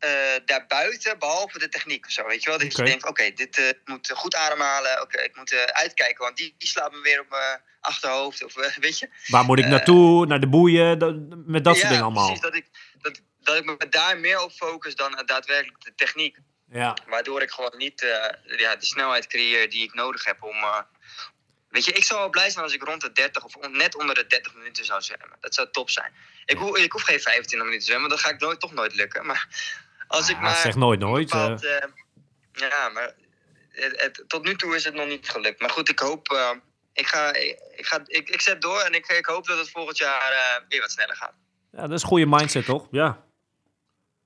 eh, daarbuiten, behalve de techniek of zo. Weet je wel? Dat je denkt, oké, dit eh, moet goed ademhalen. Oké, ik moet eh, uitkijken, want die, die slaat me weer op mijn achterhoofd. Of weet je? Waar moet ik naartoe? Naar de boeien? dat- met dat soort dingen allemaal. Precies, dat ik, dat, dat ik me daar meer op focus dan daadwerkelijk de techniek. Ja. Waardoor ik gewoon niet ja, de snelheid creëer die ik nodig heb om. weet je, ik zou wel blij zijn als ik rond de 30 of net onder de 30 minuten zou zwemmen. Dat zou top zijn. Ik, hoef, ik hoef geen 25 minuten te zwemmen, dat ga ik nooit, toch nooit lukken. Maar als ik Ja, maar. zeg nooit nooit. bepaald, eh, ja, maar het, het- tot nu toe is het nog niet gelukt. Maar goed, ik hoop. eh, ik, ga, ik, ik ga, ik, ik zet door en ik, ik hoop dat het volgend jaar eh, weer wat sneller gaat. ja, dat is een goede mindset, toch? Ja.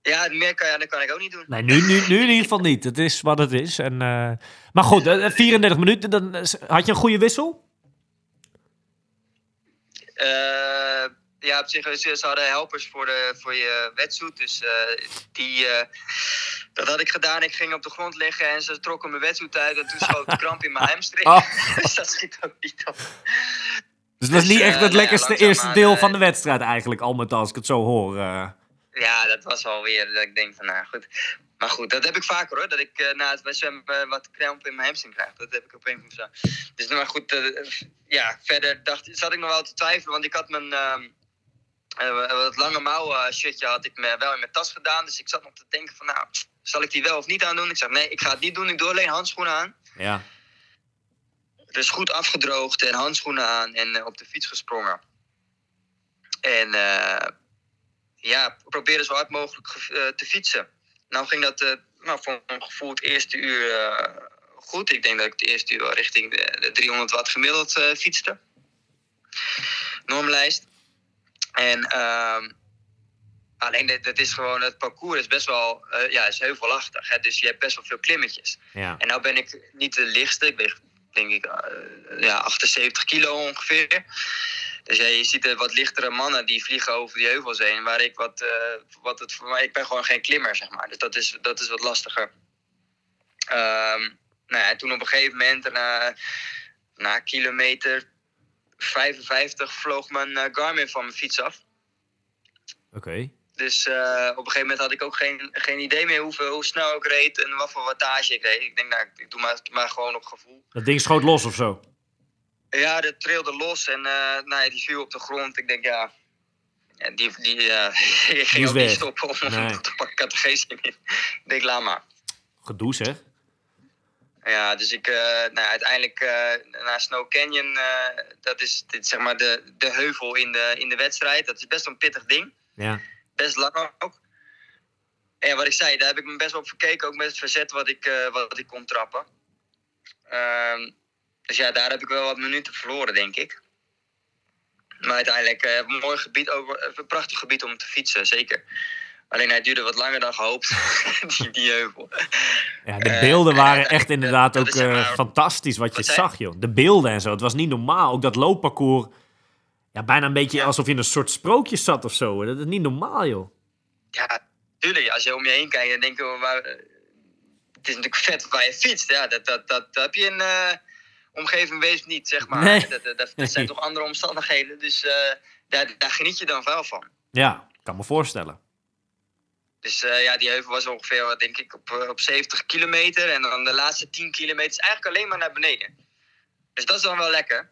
Ja, meer kan, ja, dat kan ik ook niet doen. Nee, nu, nu, nu in ieder geval niet. Het is wat het is. En, eh, maar goed, eh, 34 minuten. Dan, eh, had je een goede wissel? Eh, ja, op zich, ze, ze hadden helpers voor, de, voor je wetsuit. Dus eh, die, eh, dat had ik gedaan. Ik ging op de grond liggen en ze trokken mijn wetsuit uit. En toen schoot de kramp in mijn *laughs* hamstring. Oh. *laughs* dus dat schiet ook niet op. Dus dat is Dus, niet eh, echt het nou ja, lekkerste eerste deel eh, van de wedstrijd eigenlijk, al met al, als ik het zo hoor. eh. Ja, dat was alweer dat ik denk van, nou goed. Maar goed, dat heb ik vaker hoor. Dat ik eh, na het zwemmen eh, wat kramp in mijn hamstring krijg. Dat heb ik op een of andere Dus maar goed, eh, ja, verder dacht, zat ik nog wel te twijfelen. Want ik had mijn eh, wat lange mouw eh, shirtje had ik me wel in mijn tas gedaan. Dus ik zat nog te denken van, nou, zal ik die wel of niet aandoen? Ik zeg, nee, ik ga het niet doen. Ik doe alleen handschoenen aan. ja. Dus goed afgedroogd en handschoenen aan en eh, op de fiets gesprongen. En eh, ja, probeerde zo hard mogelijk ge- te fietsen. Nou ging dat nou, voor mijn gevoel het eerste uur goed. Ik denk dat ik het eerste uur wel richting de, de 300 watt gemiddeld fietste. Normlijst. En ehm, alleen dit, dit is gewoon, het parcours is best wel, eh, ja, is heuvelachtig. Hè? Dus je hebt best wel veel klimmetjes. ja. En nou ben ik niet de lichtste. Ik weeg denk ik eh, ja, 78 kilo ongeveer. Dus ja, je ziet de wat lichtere mannen die vliegen over die heuvels heen. Waar ik wat, eh, wat het voor mij, ik ben gewoon geen klimmer, zeg maar. Dus dat is, dat is wat lastiger. Ehm, nou ja, toen op een gegeven moment, na, na kilometer 55, vloog mijn eh, Garmin van mijn fiets af. Oké. Dus eh, op een gegeven moment had ik ook geen, geen idee meer hoeveel, hoe snel ik reed en wat voor wattage ik reed. Ik denk, nou, ik doe maar, maar gewoon op gevoel. Dat ding schoot los of zo. Ja, dat trilde los en eh, nou ja, die viel op de grond. Ik denk, ja, ja die, die, *laughs* is ging ook weg. niet stoppen om Nee. *laughs* te pakken. Ik had er geen zin in. Ik denk, laat maar. Gedoe zeg. Ja, dus ik, eh, nou, ja, uiteindelijk eh, naar Snow Canyon, eh, dat is dit, zeg maar de, de heuvel in de, in de wedstrijd. Dat is best wel een pittig ding. Ja. best lang ook. En ja, wat ik zei, daar heb ik me best wel op verkeken, ook met het verzet wat ik, wat ik kon trappen. Ehm, dus ja, daar heb ik wel wat minuten verloren, denk ik. Maar uiteindelijk een mooi gebied, ook, een prachtig gebied om te fietsen, zeker. Alleen hij duurde wat langer dan gehoopt, *laughs* die, die heuvel. Ja, de Eh, beelden en waren uiteindelijk, echt inderdaad dat ook eh, maar- fantastisch wat je zag, joh. De beelden en zo. Het was niet normaal. Ook dat loopparcours. Ja, bijna een beetje Ja. alsof je in een soort sprookje zat of zo. Dat is niet normaal, joh. Ja, tuurlijk, als je om je heen kijkt, dan denk je, oh, waar, eh, het is natuurlijk vet waar je fietst. Ja, dat, dat, dat, dat heb je in eh omgeving wees niet, zeg maar. Nee. Dat, dat, zijn *laughs* toch andere omstandigheden, dus eh, daar, daar geniet je dan wel van. Ja, kan me voorstellen. Dus eh, ja, die heuvel was ongeveer, wat denk ik, op, eh, op 70 kilometer. En dan de laatste 10 kilometer is eigenlijk alleen maar naar beneden. Dus dat is dan wel lekker.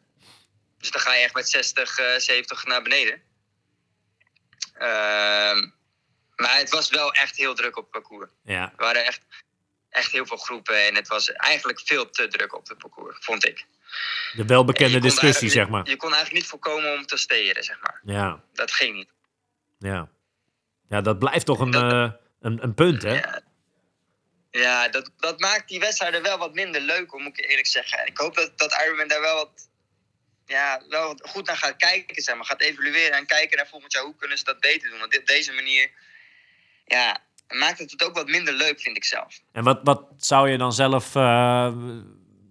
Dus dan ga je echt met 60, eh 70 naar beneden. Ehm, maar het was wel echt heel druk op het parcours. Ja. Er waren echt, echt heel veel groepen en het was eigenlijk veel te druk op het parcours, vond ik. De welbekende discussie, zeg maar. Je kon eigenlijk niet voorkomen om te steren, zeg maar. Ja, Dat ging niet. ja. Ja, dat blijft toch een, eh, een, een punt, hè? Ja, ja dat, dat maakt die wedstrijden wel wat minder leuk, moet ik eerlijk zeggen. En ik hoop dat, dat Ironman daar wel wat, ja, wel wat goed naar gaat kijken, zeg maar. Gaat evalueren en kijken naar volgend jaar hoe kunnen ze dat beter doen. Want op deze manier ja, maakt het het ook wat minder leuk, vind ik zelf. En wat, wat zou je dan zelf... eh,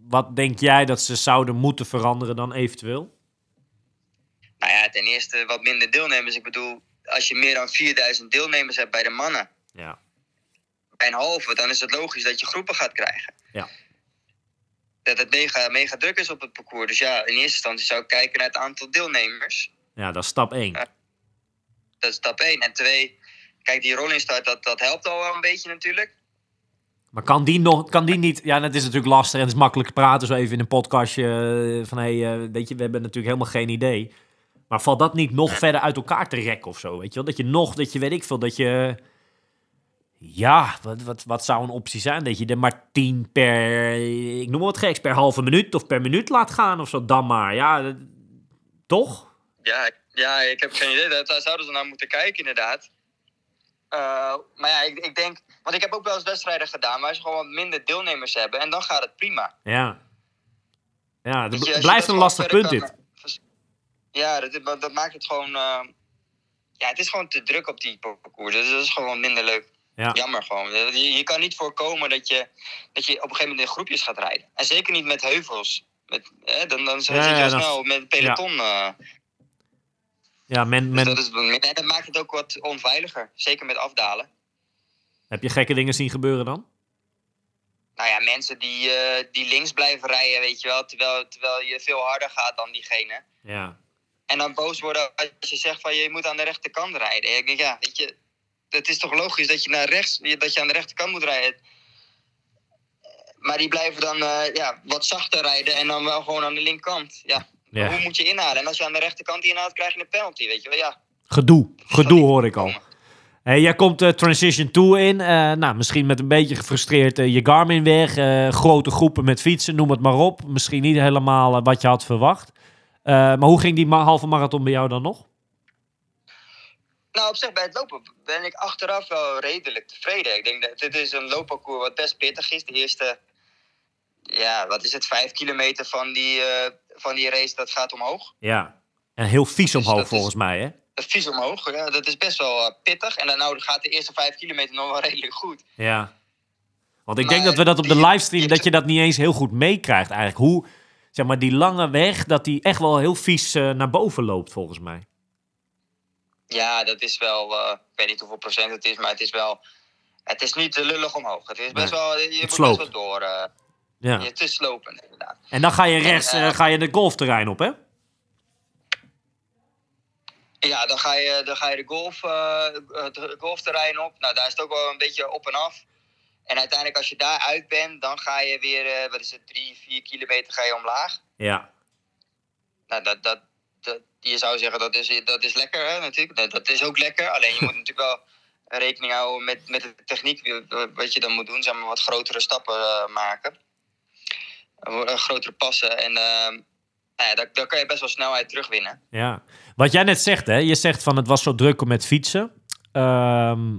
wat denk jij dat ze zouden moeten veranderen dan eventueel? Nou ja, ten eerste wat minder deelnemers. Ik bedoel, als je meer dan 4000 deelnemers hebt bij de mannen, Ja. bij een halve, dan is het logisch dat je groepen gaat krijgen. Ja. dat het mega, mega druk is op het parcours. Dus ja, in eerste instantie zou ik kijken naar het aantal deelnemers. Ja, dat is stap 1. Dat is stap 1. En twee, kijk, die rolling start, dat, dat helpt al wel een beetje natuurlijk. Maar kan die, nog, kan die niet... Ja, dat is natuurlijk lastig en het is makkelijk praten zo even in een podcastje. eh, Van, hé, hey, eh, weet je, we hebben natuurlijk helemaal geen idee. Maar valt dat niet nog verder uit elkaar te rekken of zo? Weet je wel? Dat je nog, dat je, weet ik veel, dat je... Ja, wat, wat, wat zou een optie zijn? Dat je er maar tien per, ik noem maar wat geks, per halve minuut of per minuut laat gaan of zo, dan maar. Ja, dat- toch? Ja, ik- ja, ik heb geen idee. Daar, zouden ze naar moeten kijken, inderdaad. Eh, maar ja, ik, ik denk... Want ik heb ook wel eens wedstrijden gedaan waar ze gewoon wat minder deelnemers hebben. En dan gaat het prima. Ja. Ja, het blijft een lastig punt dit. Ja, dat, dat maakt het gewoon... eh, ja, het is gewoon te druk op die parcours. Dus dat is gewoon minder leuk. Ja. Jammer gewoon. Je, je kan niet voorkomen dat je, dat je op een gegeven moment in groepjes gaat rijden. En zeker niet met heuvels. Met, hè, dan, dan zit Ja, je ja, al snel met een peloton. eh. Ja, men, Dus men, dat, is, en dat maakt het ook wat onveiliger. Zeker met afdalen. heb je gekke dingen zien gebeuren dan? Nou ja, mensen die, eh, die links blijven rijden, weet je wel. Terwijl, terwijl je veel harder gaat dan diegene. Ja. En dan boos worden als je zegt van je moet aan de rechterkant rijden. Ik denk, ja, weet je, het is toch logisch dat je naar rechts, dat je aan de rechterkant moet rijden. Maar die blijven dan eh, ja, wat zachter rijden en dan wel gewoon aan de linkerkant. Ja. Ja. Hoe moet je inhalen? En als je aan de rechterkant inhaalt, krijg je een penalty, weet je wel. Ja. Gedoe. Gedoe hoor ik al. Hey, jij komt eh, Transition 2 in. Eh, nou, misschien met een beetje gefrustreerd je Garmin weg. grote groepen met fietsen, noem het maar op. Misschien niet helemaal wat je had verwacht. Eh, maar hoe ging die halve marathon bij jou dan nog? Nou, op zich bij het lopen ben ik achteraf wel redelijk tevreden. Ik denk dat dit is een loopparcours wat best pittig is. De eerste, ja, wat is het, vijf kilometer van die, eh, van die race, dat gaat omhoog. Ja. En heel vies Dus omhoog is- volgens mij, hè? Dat vies omhoog, ja, dat is best wel eh, pittig. En dan nou, gaat de eerste vijf kilometer nog wel *laughs* redelijk goed. Ja. Want ik Maar denk dat we dat op de livestream, dat je dat niet eens heel goed meekrijgt eigenlijk. Hoe, zeg maar, die lange weg, dat die echt wel heel vies eh, naar boven loopt volgens mij. Ja, dat is wel, eh, ik weet niet hoeveel procent het is, maar het is wel, het is niet lullig omhoog. Het is best Nee, wel, je het moet sloopt. best wel door. eh, Ja. Het is slopend, inderdaad. En dan ga je rechts, En, ga je de golfterrein op, hè? Ja, dan ga je, dan ga je de golf, het golfterrein op. Nou, daar is het ook wel een beetje op en af. En uiteindelijk als je daar uit bent, dan ga je weer, eh, wat is het, drie, vier kilometer ga je omlaag. Ja. Nou, dat, dat, dat, je zou zeggen dat is, dat is lekker, hè, natuurlijk. Dat, dat is ook lekker. Alleen je moet *laughs* natuurlijk wel rekening houden met, met de techniek, wat je dan moet doen. Zeg maar wat grotere stappen eh, maken. Eh, grotere passen. En eh, nou ja, daar, daar kan je best wel snelheid terugwinnen. Ja. Wat jij net zegt, hè? Je zegt van het was zo druk om met fietsen. Ehm,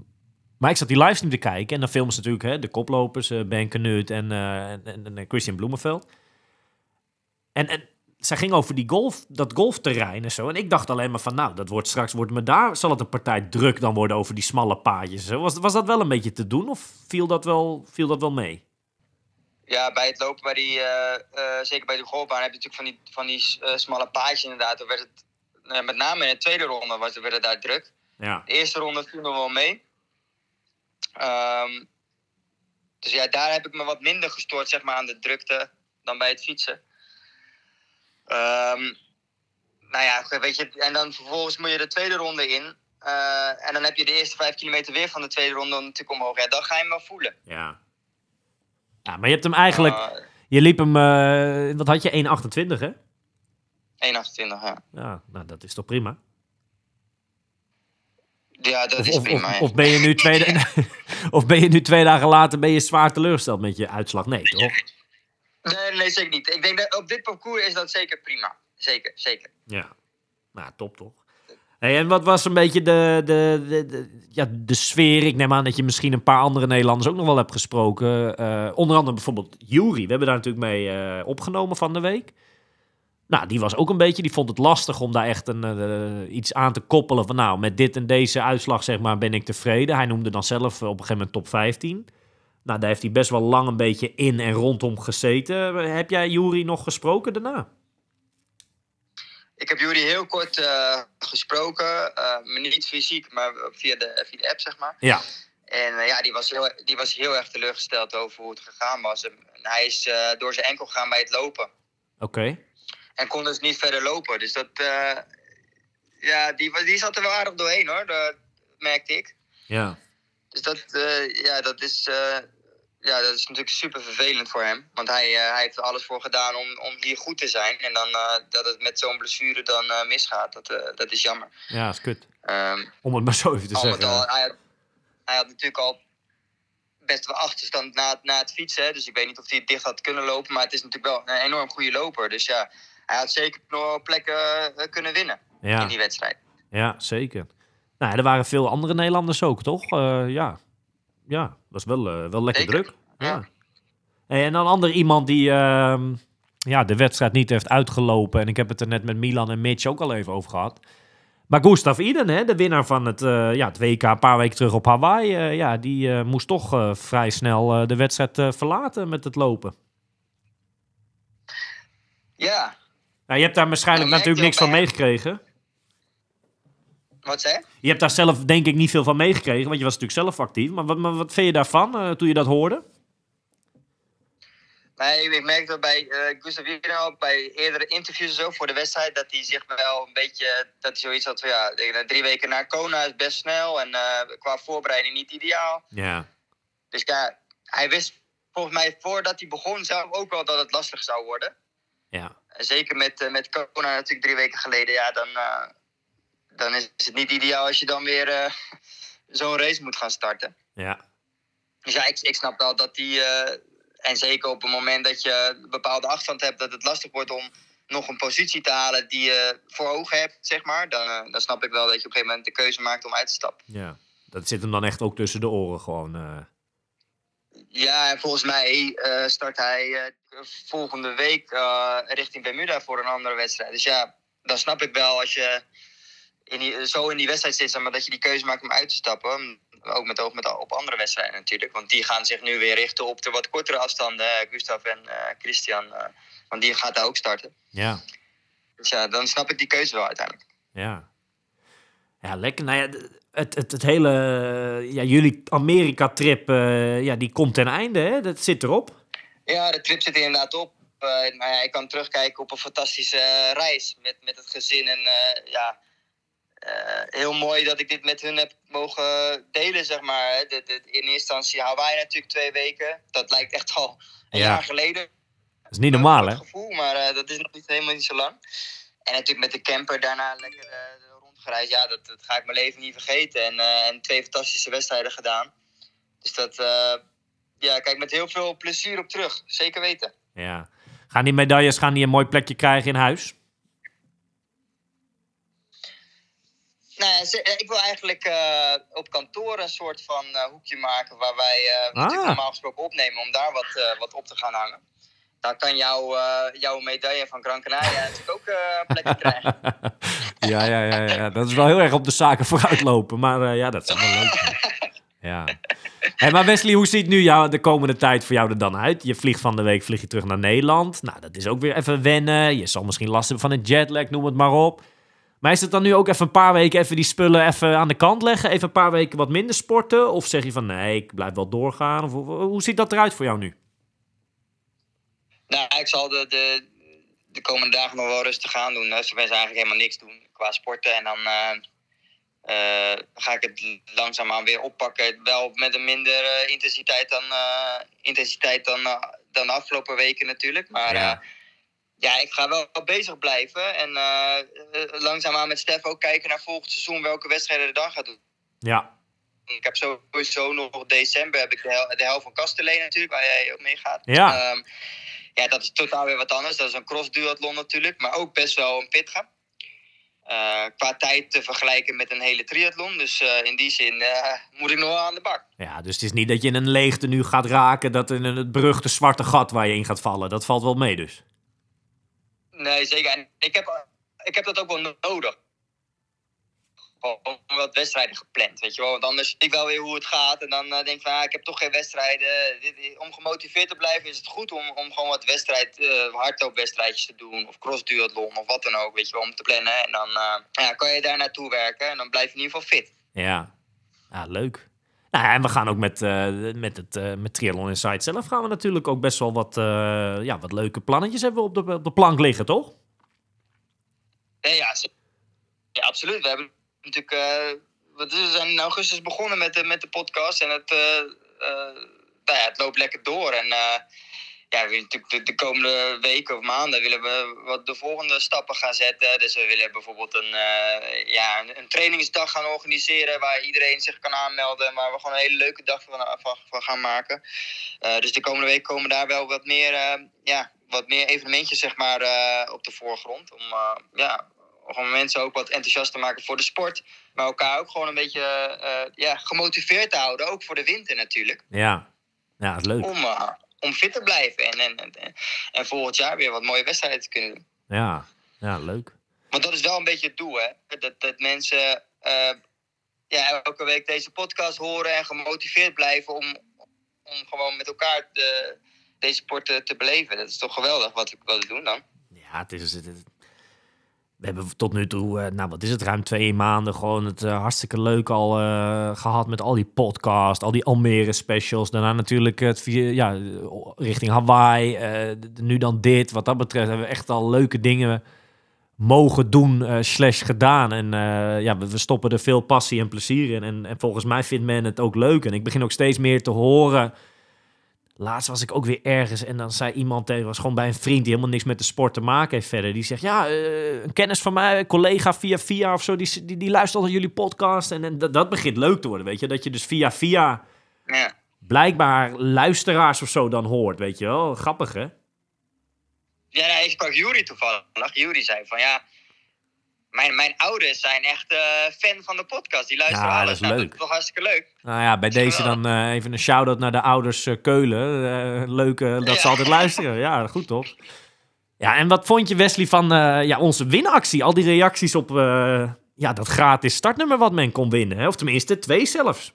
maar ik zat die livestream te kijken en dan filmen ze natuurlijk hè, de koplopers, eh Ben Knut en, eh, en, en, en Christian Bloemenveld. En, en zij ging over die golf, dat golfterrein en zo. En ik dacht alleen maar van, nou, dat wordt straks, wordt me daar, zal het een partij druk dan worden over die smalle paadjes. Zo. Was, was dat wel een beetje te doen of viel dat wel, viel dat wel mee? Ja, bij het lopen, bij die, eh, eh, zeker bij de golfbaan, heb je natuurlijk van die, van die eh, smalle paadjes inderdaad. Werd het, eh, met name in de tweede ronde was, werd het daar druk. Ja. De eerste ronde viel nog wel mee. Ehm, dus ja, daar heb ik me wat minder gestoord zeg maar, aan de drukte dan bij het fietsen. Ehm, nou ja, weet je, en dan vervolgens moet je de tweede ronde in. Eh, en dan heb je de eerste vijf kilometer weer van de tweede ronde natuurlijk omhoog. Ja, dan ga je hem wel voelen. Ja. Ja, maar je hebt hem eigenlijk, Uh, je liep hem, eh, wat had je, 1,28 hè? 1,28, ja. Ja, nou dat is toch prima? Ja, dat Of, is prima. of, ben je nu twee, *laughs* *laughs* of ben je nu twee dagen later ben je zwaar teleurgesteld met je uitslag? Nee, toch? Nee, nee, zeker niet. Ik denk dat op dit parcours is dat zeker prima. Zeker, zeker. Ja. Nou, top toch? Hey, en wat was een beetje de, de, de, de- ja, de sfeer? Ik neem aan dat je misschien een paar andere Nederlanders ook nog wel hebt gesproken. Eh, onder andere bijvoorbeeld Jury. We hebben daar natuurlijk mee eh, opgenomen van de week. Nou, die was ook een beetje, die vond het lastig om daar echt een, eh, iets aan te koppelen. Van nou, met dit en deze uitslag zeg maar ben ik tevreden. Hij noemde dan zelf eh, op een gegeven moment top 15. Nou, daar heeft hij best wel lang een beetje in en rondom gezeten. Heb jij Jury nog gesproken daarna? Ik heb jullie heel kort eh, gesproken. eh, maar niet fysiek, maar via de, via de app, zeg maar. Ja. En eh, ja, die was, heel, die was heel erg teleurgesteld over hoe het gegaan was. En hij is eh, door zijn enkel gegaan bij het lopen. Oké. En kon dus niet verder lopen. Dus dat, eh, ja, die, was- die zat er wel aardig doorheen hoor, dat merkte ik. Ja. Dus dat, eh, ja, dat, is, eh, ja, dat is natuurlijk super vervelend voor hem. Want hij, hij heeft er alles voor gedaan om, om hier goed te zijn. En dan dat het met zo'n blessure dan misgaat, dat, dat is jammer. Ja, is kut. Ehm, Om het maar zo even te al met zeggen. al, hij, had, hij had natuurlijk al best wel achterstand na, het- na het fietsen. Dus ik weet niet of hij het dicht had kunnen lopen. Maar het is natuurlijk wel een enorm goede loper. Dus ja, hij had zeker nog plekken eh, kunnen winnen in die wedstrijd. ja, zeker. Nou, er waren veel andere Nederlanders ook, toch? Eh, ja. Ja, was wel, eh, wel lekker Zeker, druk. Ja. ja. Hey, en dan ander iemand die ehm, ja, de wedstrijd niet heeft uitgelopen. En ik heb het er net met Milan en Mitch ook al even over gehad. Maar Gustav Iden, hè, de winnaar van het, ja, het WK een paar weken terug op Hawaii. ja, die moest toch vrij snel de wedstrijd verlaten met het lopen. Ja, Nou, je hebt daar waarschijnlijk natuurlijk niks van meegekregen. wat zei je? Hebt daar zelf denk ik niet veel van meegekregen, want je was natuurlijk zelf actief. Maar wat, maar wat vind je daarvan eh, toen je dat hoorde? Nee, ik merk dat bij Gustav ook bij eerdere interviews zo voor de wedstrijd, dat hij zich wel een beetje, dat hij zoiets had van ja, drie weken naar Kona is best snel en eh, qua voorbereiding niet ideaal. Ja. Dus ja, hij wist volgens mij voordat hij begon zelf ook wel dat het lastig zou worden. Ja. Zeker met, eh, met Kona natuurlijk drie weken geleden, ja, dan, eh, dan is het niet ideaal als je dan weer eh, *laughs* zo'n race moet gaan starten. Ja. Dus ja, ik, ik snap wel dat die. en zeker op het moment dat je een bepaalde afstand hebt, dat het lastig wordt om nog een positie te halen die je voor ogen hebt, zeg maar. Dan, dan snap ik wel dat je op een gegeven moment de keuze maakt om uit te stappen. Ja. Dat zit hem dan echt ook tussen de oren gewoon. Ja, en volgens mij eh, start hij eh, volgende week eh, richting Bermuda voor een andere wedstrijd. Dus ja, dan snap ik wel als je in die, zo in die wedstrijd zit, maar dat je die keuze maakt om uit te stappen. Ook met oog met, op andere wedstrijden natuurlijk. Want die gaan zich nu weer richten op de wat kortere afstanden. Gustav en Christian. want die gaat daar ook starten. Ja. Dus ja, dan snap ik die keuze wel uiteindelijk. Ja. Ja, lekker. Nou ja, het, het, het hele... Ja, jullie Amerika-trip, eh, ja, die komt ten einde, hè? Dat zit erop. Ja, de trip zit er inderdaad op. Eh, nou ja, ik kan terugkijken op een fantastische eh, reis met, met het gezin. En ja, heel mooi dat ik dit met hun heb mogen delen, zeg maar. De, de, in eerste instantie Hawaii natuurlijk twee weken. Dat lijkt echt al een Ja. jaar geleden. Dat is niet normaal, hè? Gevoel, maar dat is nog niet, helemaal niet zo lang. En natuurlijk met de camper daarna lekker Ja, dat, dat ga ik mijn leven niet vergeten. En, eh, en twee fantastische wedstrijden gedaan. Dus dat, eh, ja, kijk met heel veel plezier op terug. Zeker weten. Ja. Gaan die medailles gaan die een mooi plekje krijgen in huis? Nou, ja, ze- eh, ik wil eigenlijk op kantoor een soort van hoekje maken waar wij Ah. normaal gesproken opnemen om daar wat, wat op te gaan hangen. Daar kan jouw, eh, jouw medaille van Gran Canaria natuurlijk ook eh, een plekje *laughs* krijgen. ja, ja, ja, ja. Dat is wel heel erg op de zaken vooruitlopen. Maar eh, ja, dat is wel leuk. zijn. Ja. Hey, maar Wesley, hoe ziet nu jou, de komende tijd voor jou er dan uit? Je vliegt van de week vlieg je terug naar Nederland. Nou, dat is ook weer even wennen. Je zal misschien last hebben van een jetlag, noem het maar op. Maar is het dan nu ook even een paar weken even die spullen even aan de kant leggen? Even een paar weken wat minder sporten? Of zeg je van nee, ik blijf wel doorgaan? Of, hoe ziet dat eruit voor jou nu? Nou, ik zal de, de, de komende dagen nog wel rustig gaan doen. Ik ben eigenlijk helemaal niks doen qua sporten. En dan eh, eh, ga ik het langzaamaan weer oppakken. Wel met een minder eh, intensiteit dan, intensiteit dan, dan de afgelopen weken natuurlijk. Maar Ja. ja, ik ga wel bezig blijven. En langzaamaan met Stef ook kijken naar volgend seizoen welke wedstrijden er dan gaat doen. Ja, Ik heb sowieso nog december heb ik de, hel- de helft van Kasteleen natuurlijk, waar jij ook mee gaat. Ja. Ehm, ja, dat is totaal weer wat anders. Dat is een cross-duathlon natuurlijk, maar ook best wel een pittige. Eh, qua tijd te vergelijken met een hele triathlon. Dus eh, in die zin eh, moet ik nog wel aan de bak. Ja, dus het is niet dat je in een leegte nu gaat raken, dat in het beruchte zwarte gat waar je in gaat vallen. Dat valt wel mee dus. Nee, zeker. En ik heb, ik heb dat ook wel nodig. Gewoon wat wedstrijden gepland, weet je wel. Want anders zie ik wel weer hoe het gaat. En dan eh, denk ik van, ah, ik heb toch geen wedstrijden. Om gemotiveerd te blijven is het goed om, om gewoon wat wedstrijd, eh hardloopwedstrijdjes te doen. Of crossduathlon of wat dan ook, weet je wel, om te plannen. En dan eh, ja, kan je daar naartoe werken en dan blijf je in ieder geval fit. Ja, ja leuk. Nou, ja, en we gaan ook met, eh, met, het, met Triathlon Insight zelf gaan we natuurlijk ook best wel wat, ja, wat leuke plannetjes hebben we op de, op de plank liggen, toch? Nee, ja, ja, absoluut. We hebben natuurlijk. eh, we zijn in augustus begonnen met de, met de podcast. En het, eh, eh, nou ja, het loopt lekker door. En ja, we natuurlijk de, de komende weken of maanden willen we wat de volgende stappen gaan zetten. Dus we willen bijvoorbeeld een, ja, een, een trainingsdag gaan organiseren waar iedereen zich kan aanmelden. Waar we gewoon een hele leuke dag van, van, gaan maken. Dus de komende week komen daar wel wat meer, ja, wat meer evenementjes zeg maar, op de voorgrond. Om ja, gewoon mensen ook wat enthousiast te maken voor de sport. Maar elkaar ook gewoon een beetje uh, ja, gemotiveerd te houden. Ook voor de winter natuurlijk. Ja, ja is leuk. Om, uh, om fit te blijven. En, en, en, en, volgend jaar weer wat mooie wedstrijden te kunnen doen. Ja, ja leuk. Want dat is wel een beetje het doel, hè. Dat, dat mensen uh, ja, elke week deze podcast horen en gemotiveerd blijven om, om gewoon met elkaar de, deze sport te, te, beleven. Dat is toch geweldig wat we, wat we doen dan. Ja, het is... Het, we hebben tot nu toe, uh, nou wat is het, ruim twee maanden gewoon het uh, hartstikke leuk al uh, gehad met al die podcast, al die Almere specials. Daarna natuurlijk het via, ja, richting Hawaii. eh, nu dan dit. Wat dat betreft hebben we echt al leuke dingen mogen doen, slash gedaan. En ja, we, we, stoppen er veel passie en plezier in. En, en, volgens mij vindt men het ook leuk. En ik begin ook steeds meer te horen. Laatst was ik ook weer ergens en dan zei iemand tegen, was gewoon bij een vriend die helemaal niks met de sport te maken heeft verder. Die zegt, ja, uh, een kennis van mij, een collega via via of zo, die, die, die luistert al naar jullie podcast. En, en dat, dat, begint leuk te worden, weet je. Dat je dus via via ja. blijkbaar luisteraars of zo dan hoort, weet je wel. Grappig, hè? Ja, nou, ik sprak Jury toevallig. Jury zei van, ja, mijn, mijn ouders zijn echt uh, fan van de podcast. Die luisteren ja, alles. Dat is nou, leuk. Dat is toch hartstikke leuk. Nou ja, bij deze dan uh, even een shout-out naar de ouders uh, Keulen. leuk dat ja. ze altijd luisteren. Ja, goed toch? *laughs* Ja, en wat vond je Wesley van ja, onze winactie? Al die reacties op ja, dat gratis startnummer wat men kon winnen. Hè? Of tenminste, twee zelfs.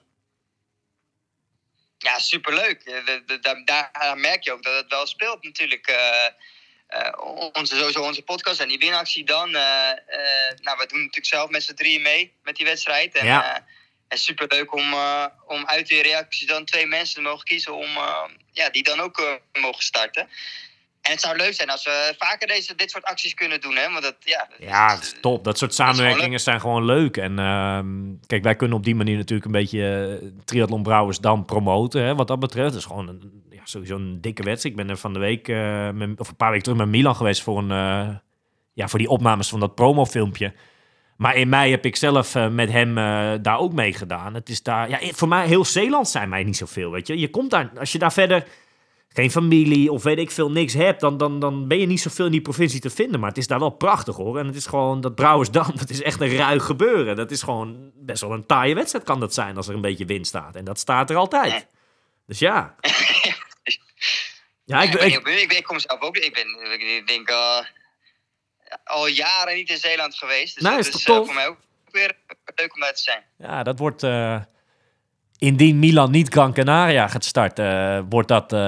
Ja, superleuk. Daar, daar merk je ook dat het wel speelt natuurlijk. Uh, onze, sowieso onze podcast en die winactie dan. Uh, uh, nou, we doen natuurlijk zelf met z'n drieën mee met die wedstrijd. En, ja. en superleuk om, om uit die reacties dan twee mensen te mogen kiezen om, ja, die dan ook mogen starten. En het zou leuk zijn als we vaker deze, dit soort acties kunnen doen. Hè? Want dat, ja, dat ja, dat is top. Dat soort samenwerkingen dat zijn gewoon leuk. En uh, kijk, wij kunnen op die manier natuurlijk een beetje Triathlon Brouwersdam promoten. Hè, wat dat betreft. Het is gewoon een, ja, sowieso een dikke wedstrijd. Ik ben er van de week, uh, met, of een paar weken terug met Milan geweest voor, een, eh, ja, voor die opnames van dat promofilmpje. Maar in mei heb ik zelf uh, met hem daar ook mee gedaan. Het is daar, ja, voor mij heel Zeeland zijn mij niet zoveel, weet je. Je komt daar, als je daar verder geen familie of weet ik veel niks hebt, dan, dan, dan ben je niet zoveel in die provincie te vinden. Maar het is daar wel prachtig hoor. En het is gewoon, dat Brouwersdam, *laughs* dat is echt een ruig gebeuren. Dat is gewoon best wel een taaie wedstrijd kan dat zijn als er een beetje wind staat. En dat staat er altijd. Dus ja. *laughs* ja, ik, ik, ik, ik, ik kom zelf ook, ik ben, ik denk uh, al jaren niet in Zeeland geweest. Dus nou, dat is, is uh, voor mij ook weer leuk om daar te zijn. Ja, dat wordt... Uh, indien Milan niet Gran Canaria gaat starten, uh, wordt, dat, uh,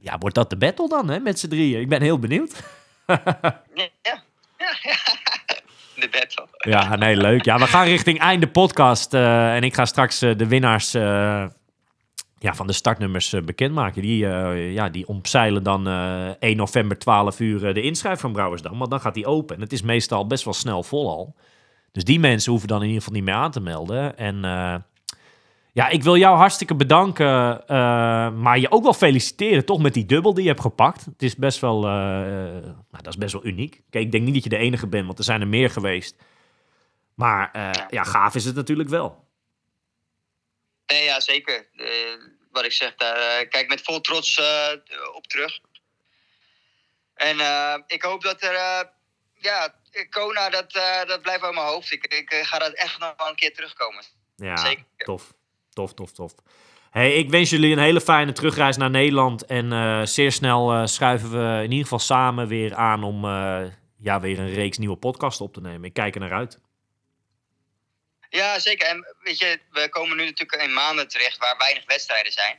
ja, wordt dat de battle dan hè, met z'n drieën? Ik ben heel benieuwd. *laughs* ja, ja. ja. De battle. Ja, nee, leuk. Ja, we gaan richting einde podcast. Uh, en ik ga straks de winnaars ja, van de startnummers bekendmaken. Die, ja, die omzeilen dan 1 november 12 uur de inschrijf van Brouwersdam. Want dan gaat die open. En het is meestal best wel snel vol al. Dus die mensen hoeven dan in ieder geval niet meer aan te melden. En ja, ik wil jou hartstikke bedanken, uh, maar je ook wel feliciteren toch met die dubbel die je hebt gepakt. Het is best wel, uh, nou, dat is best wel uniek. Kijk, ik denk niet dat je de enige bent, want er zijn er meer geweest. Maar uh, ja, gaaf is het natuurlijk wel. Nee, ja, zeker. wat ik zeg, daar kijk met vol trots op terug. En ik hoop dat er, ja, Kona, dat, dat blijft uit mijn hoofd. Ik, ik ga dat echt nog wel een keer terugkomen. Ja, Zeker. tof. Tof, tof, tof. Hey, ik wens jullie een hele fijne terugreis naar Nederland. En uh, zeer snel schuiven we in ieder geval samen weer aan om ja, weer een reeks nieuwe podcasts op te nemen. Ik kijk er naar uit. Ja, zeker. En weet je, we komen nu natuurlijk in maanden terecht waar weinig wedstrijden zijn.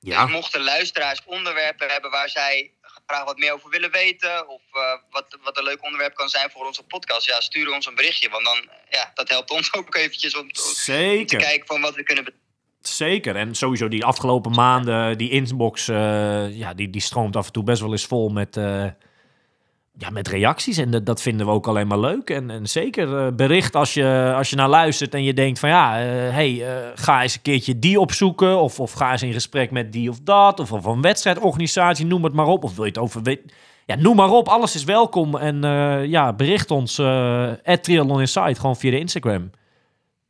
Ja. Dus mochten luisteraars onderwerpen hebben waar zij graag wat meer over willen weten. Of eh, wat, wat een leuk onderwerp kan zijn voor onze podcast. Ja, stuur ons een berichtje. Want dan, ja, dat helpt ons *laughs* ook eventjes om, om te kijken van wat we kunnen Zeker. En sowieso die afgelopen maanden, die inbox, eh, ja, die, die stroomt af en toe best wel eens vol met, eh, ja, met reacties. En dat, vinden we ook alleen maar leuk. En, en zeker eh, bericht als je, als je naar luistert en je denkt van ja, eh, hey, eh, ga eens een keertje die opzoeken. Of, of ga eens in gesprek met die of dat. Of, of een wedstrijdorganisatie, noem het maar op. Of wil je het over... Ja, noem maar op, alles is welkom. En ja, bericht ons uh, Triathlon Insight gewoon via de Instagram.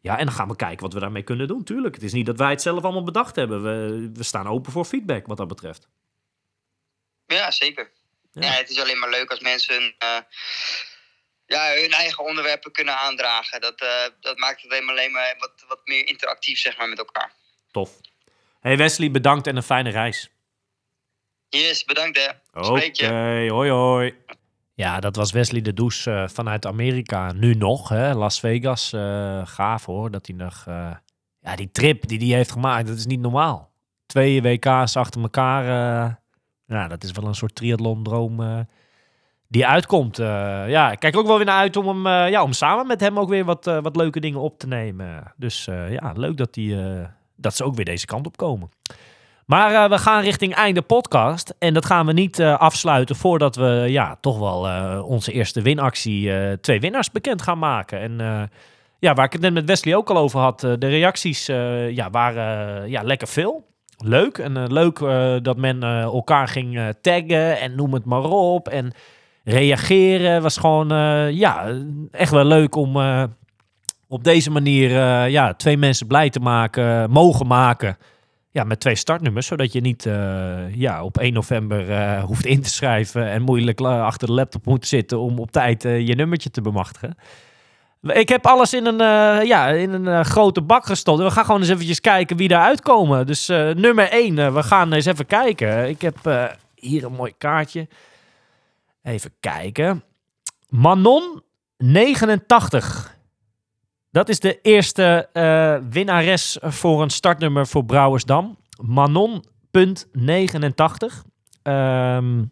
Ja, en dan gaan we kijken wat we daarmee kunnen doen. Tuurlijk, het is niet dat wij het zelf allemaal bedacht hebben. We, we staan open voor feedback wat dat betreft. Ja, zeker. Ja. Ja. het is alleen maar leuk als mensen eh, ja, hun eigen onderwerpen kunnen aandragen. Dat, eh, dat maakt het alleen maar, alleen maar wat, wat meer interactief zeg maar, met elkaar. Tof. Hey Wesley, bedankt en een fijne reis. Yes, bedankt hè. Oké, Spreek je. hoi hoi. Ja, dat was Wesley de Does eh, vanuit Amerika. Nu nog, hè? Las Vegas. eh, gaaf hoor, dat hij nog... eh, ja, die trip die hij heeft gemaakt, dat is niet normaal. Twee WK's achter elkaar. Ja, dat is wel een soort triathlon-droom eh, die uitkomt. Eh, ja, ik kijk ook wel weer naar uit om, hem, eh, ja, om samen met hem ook weer wat, wat leuke dingen op te nemen. Dus ja, leuk dat, die, dat ze ook weer deze kant op komen. Maar we gaan richting einde podcast. En dat gaan we niet afsluiten voordat we ja, toch wel onze eerste winactie, twee winnaars bekend gaan maken. En ja, waar ik het net met Wesley ook al over had, de reacties ja, waren ja, lekker veel. Leuk. En eh, leuk eh, dat men eh, elkaar ging taggen en noem het maar op. En reageren was gewoon ja, echt wel leuk om op deze manier ja, twee mensen blij te maken, mogen maken. Ja, met twee startnummers, zodat je niet ja, op 1 november hoeft in te schrijven en moeilijk achter de laptop moet zitten om op tijd je nummertje te bemachtigen. Ik heb alles in een, eh, ja, in een eh, grote bak gestopt. We gaan gewoon eens eventjes kijken wie eruit komen. Dus eh, nummer 1, we gaan eens even kijken. Ik heb hier een mooi kaartje. Even kijken. Manon 89. Dat is de eerste winnares voor een startnummer voor Brouwersdam. Manon.89. Ehm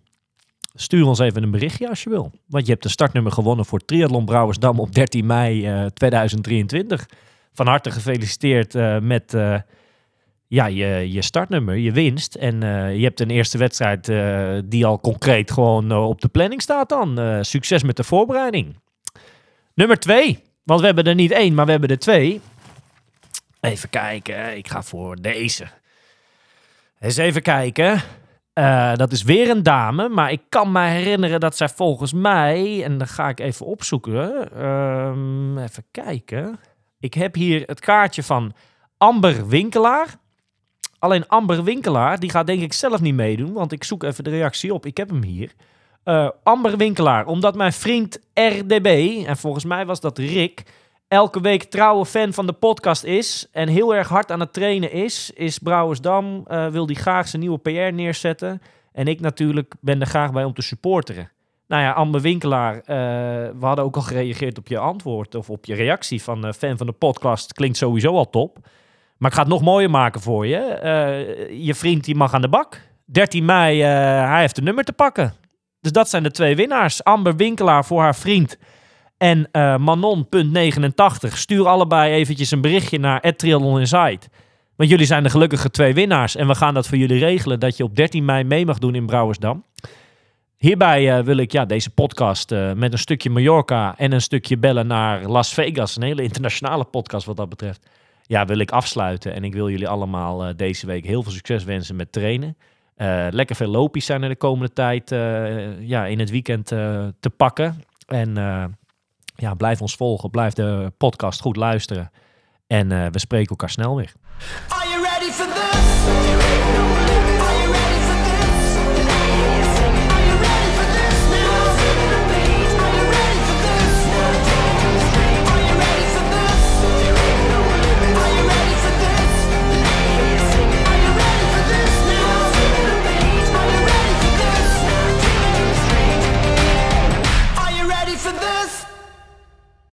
stuur ons even een berichtje als je wil. Want je hebt een startnummer gewonnen voor Triathlon Brouwersdam op 13 mei eh, 2023. Van harte gefeliciteerd eh, met eh, ja, je, je startnummer, je winst. En eh, je hebt een eerste wedstrijd eh, die al concreet gewoon eh, op de planning staat dan. Eh, succes met de voorbereiding. Nummer twee. Want we hebben er niet één, maar we hebben er twee. Even kijken. Ik ga voor deze. Eens even kijken. Eh, dat is weer een dame, maar ik kan me herinneren dat zij volgens mij, en dan ga ik even opzoeken, ehm, even kijken. Ik heb hier het kaartje van Amber Winkelaar. Alleen Amber Winkelaar, die gaat denk ik zelf niet meedoen, want ik zoek even de reactie op. Ik heb hem hier. Eh, Amber Winkelaar, omdat mijn vriend RDB, en volgens mij was dat Rick, elke week trouwe fan van de podcast is en heel erg hard aan het trainen is, is Brouwersdam, eh, wil die graag zijn nieuwe PR neerzetten. En ik natuurlijk ben er graag bij om te supporteren. Nou ja, Amber Winkelaar, eh, we hadden ook al gereageerd op je antwoord of op je reactie van eh, fan van de podcast. Klinkt sowieso al top. Maar ik ga het nog mooier maken voor je. Je vriend die mag aan de bak. 13 mei, hij heeft een nummer te pakken. Dus dat zijn de twee winnaars. Amber Winkelaar voor haar vriend en eh Manon.89. Stuur allebei eventjes een berichtje naar Triathlon Insight. Want jullie zijn de gelukkige twee winnaars. En we gaan dat voor jullie regelen dat je op 13 mei mee mag doen in Brouwersdam. Hierbij eh, wil ik ja, deze podcast eh, met een stukje Mallorca en een stukje bellen naar Las Vegas. Een hele internationale podcast wat dat betreft. Ja, wil ik afsluiten. En ik wil jullie allemaal deze week heel veel succes wensen met trainen. Lekker veel lopies zijn er de komende tijd ja, in het weekend te pakken. En ja, blijf ons volgen. Blijf de podcast goed luisteren. En eh, we spreken elkaar snel weer. Are you ready for this?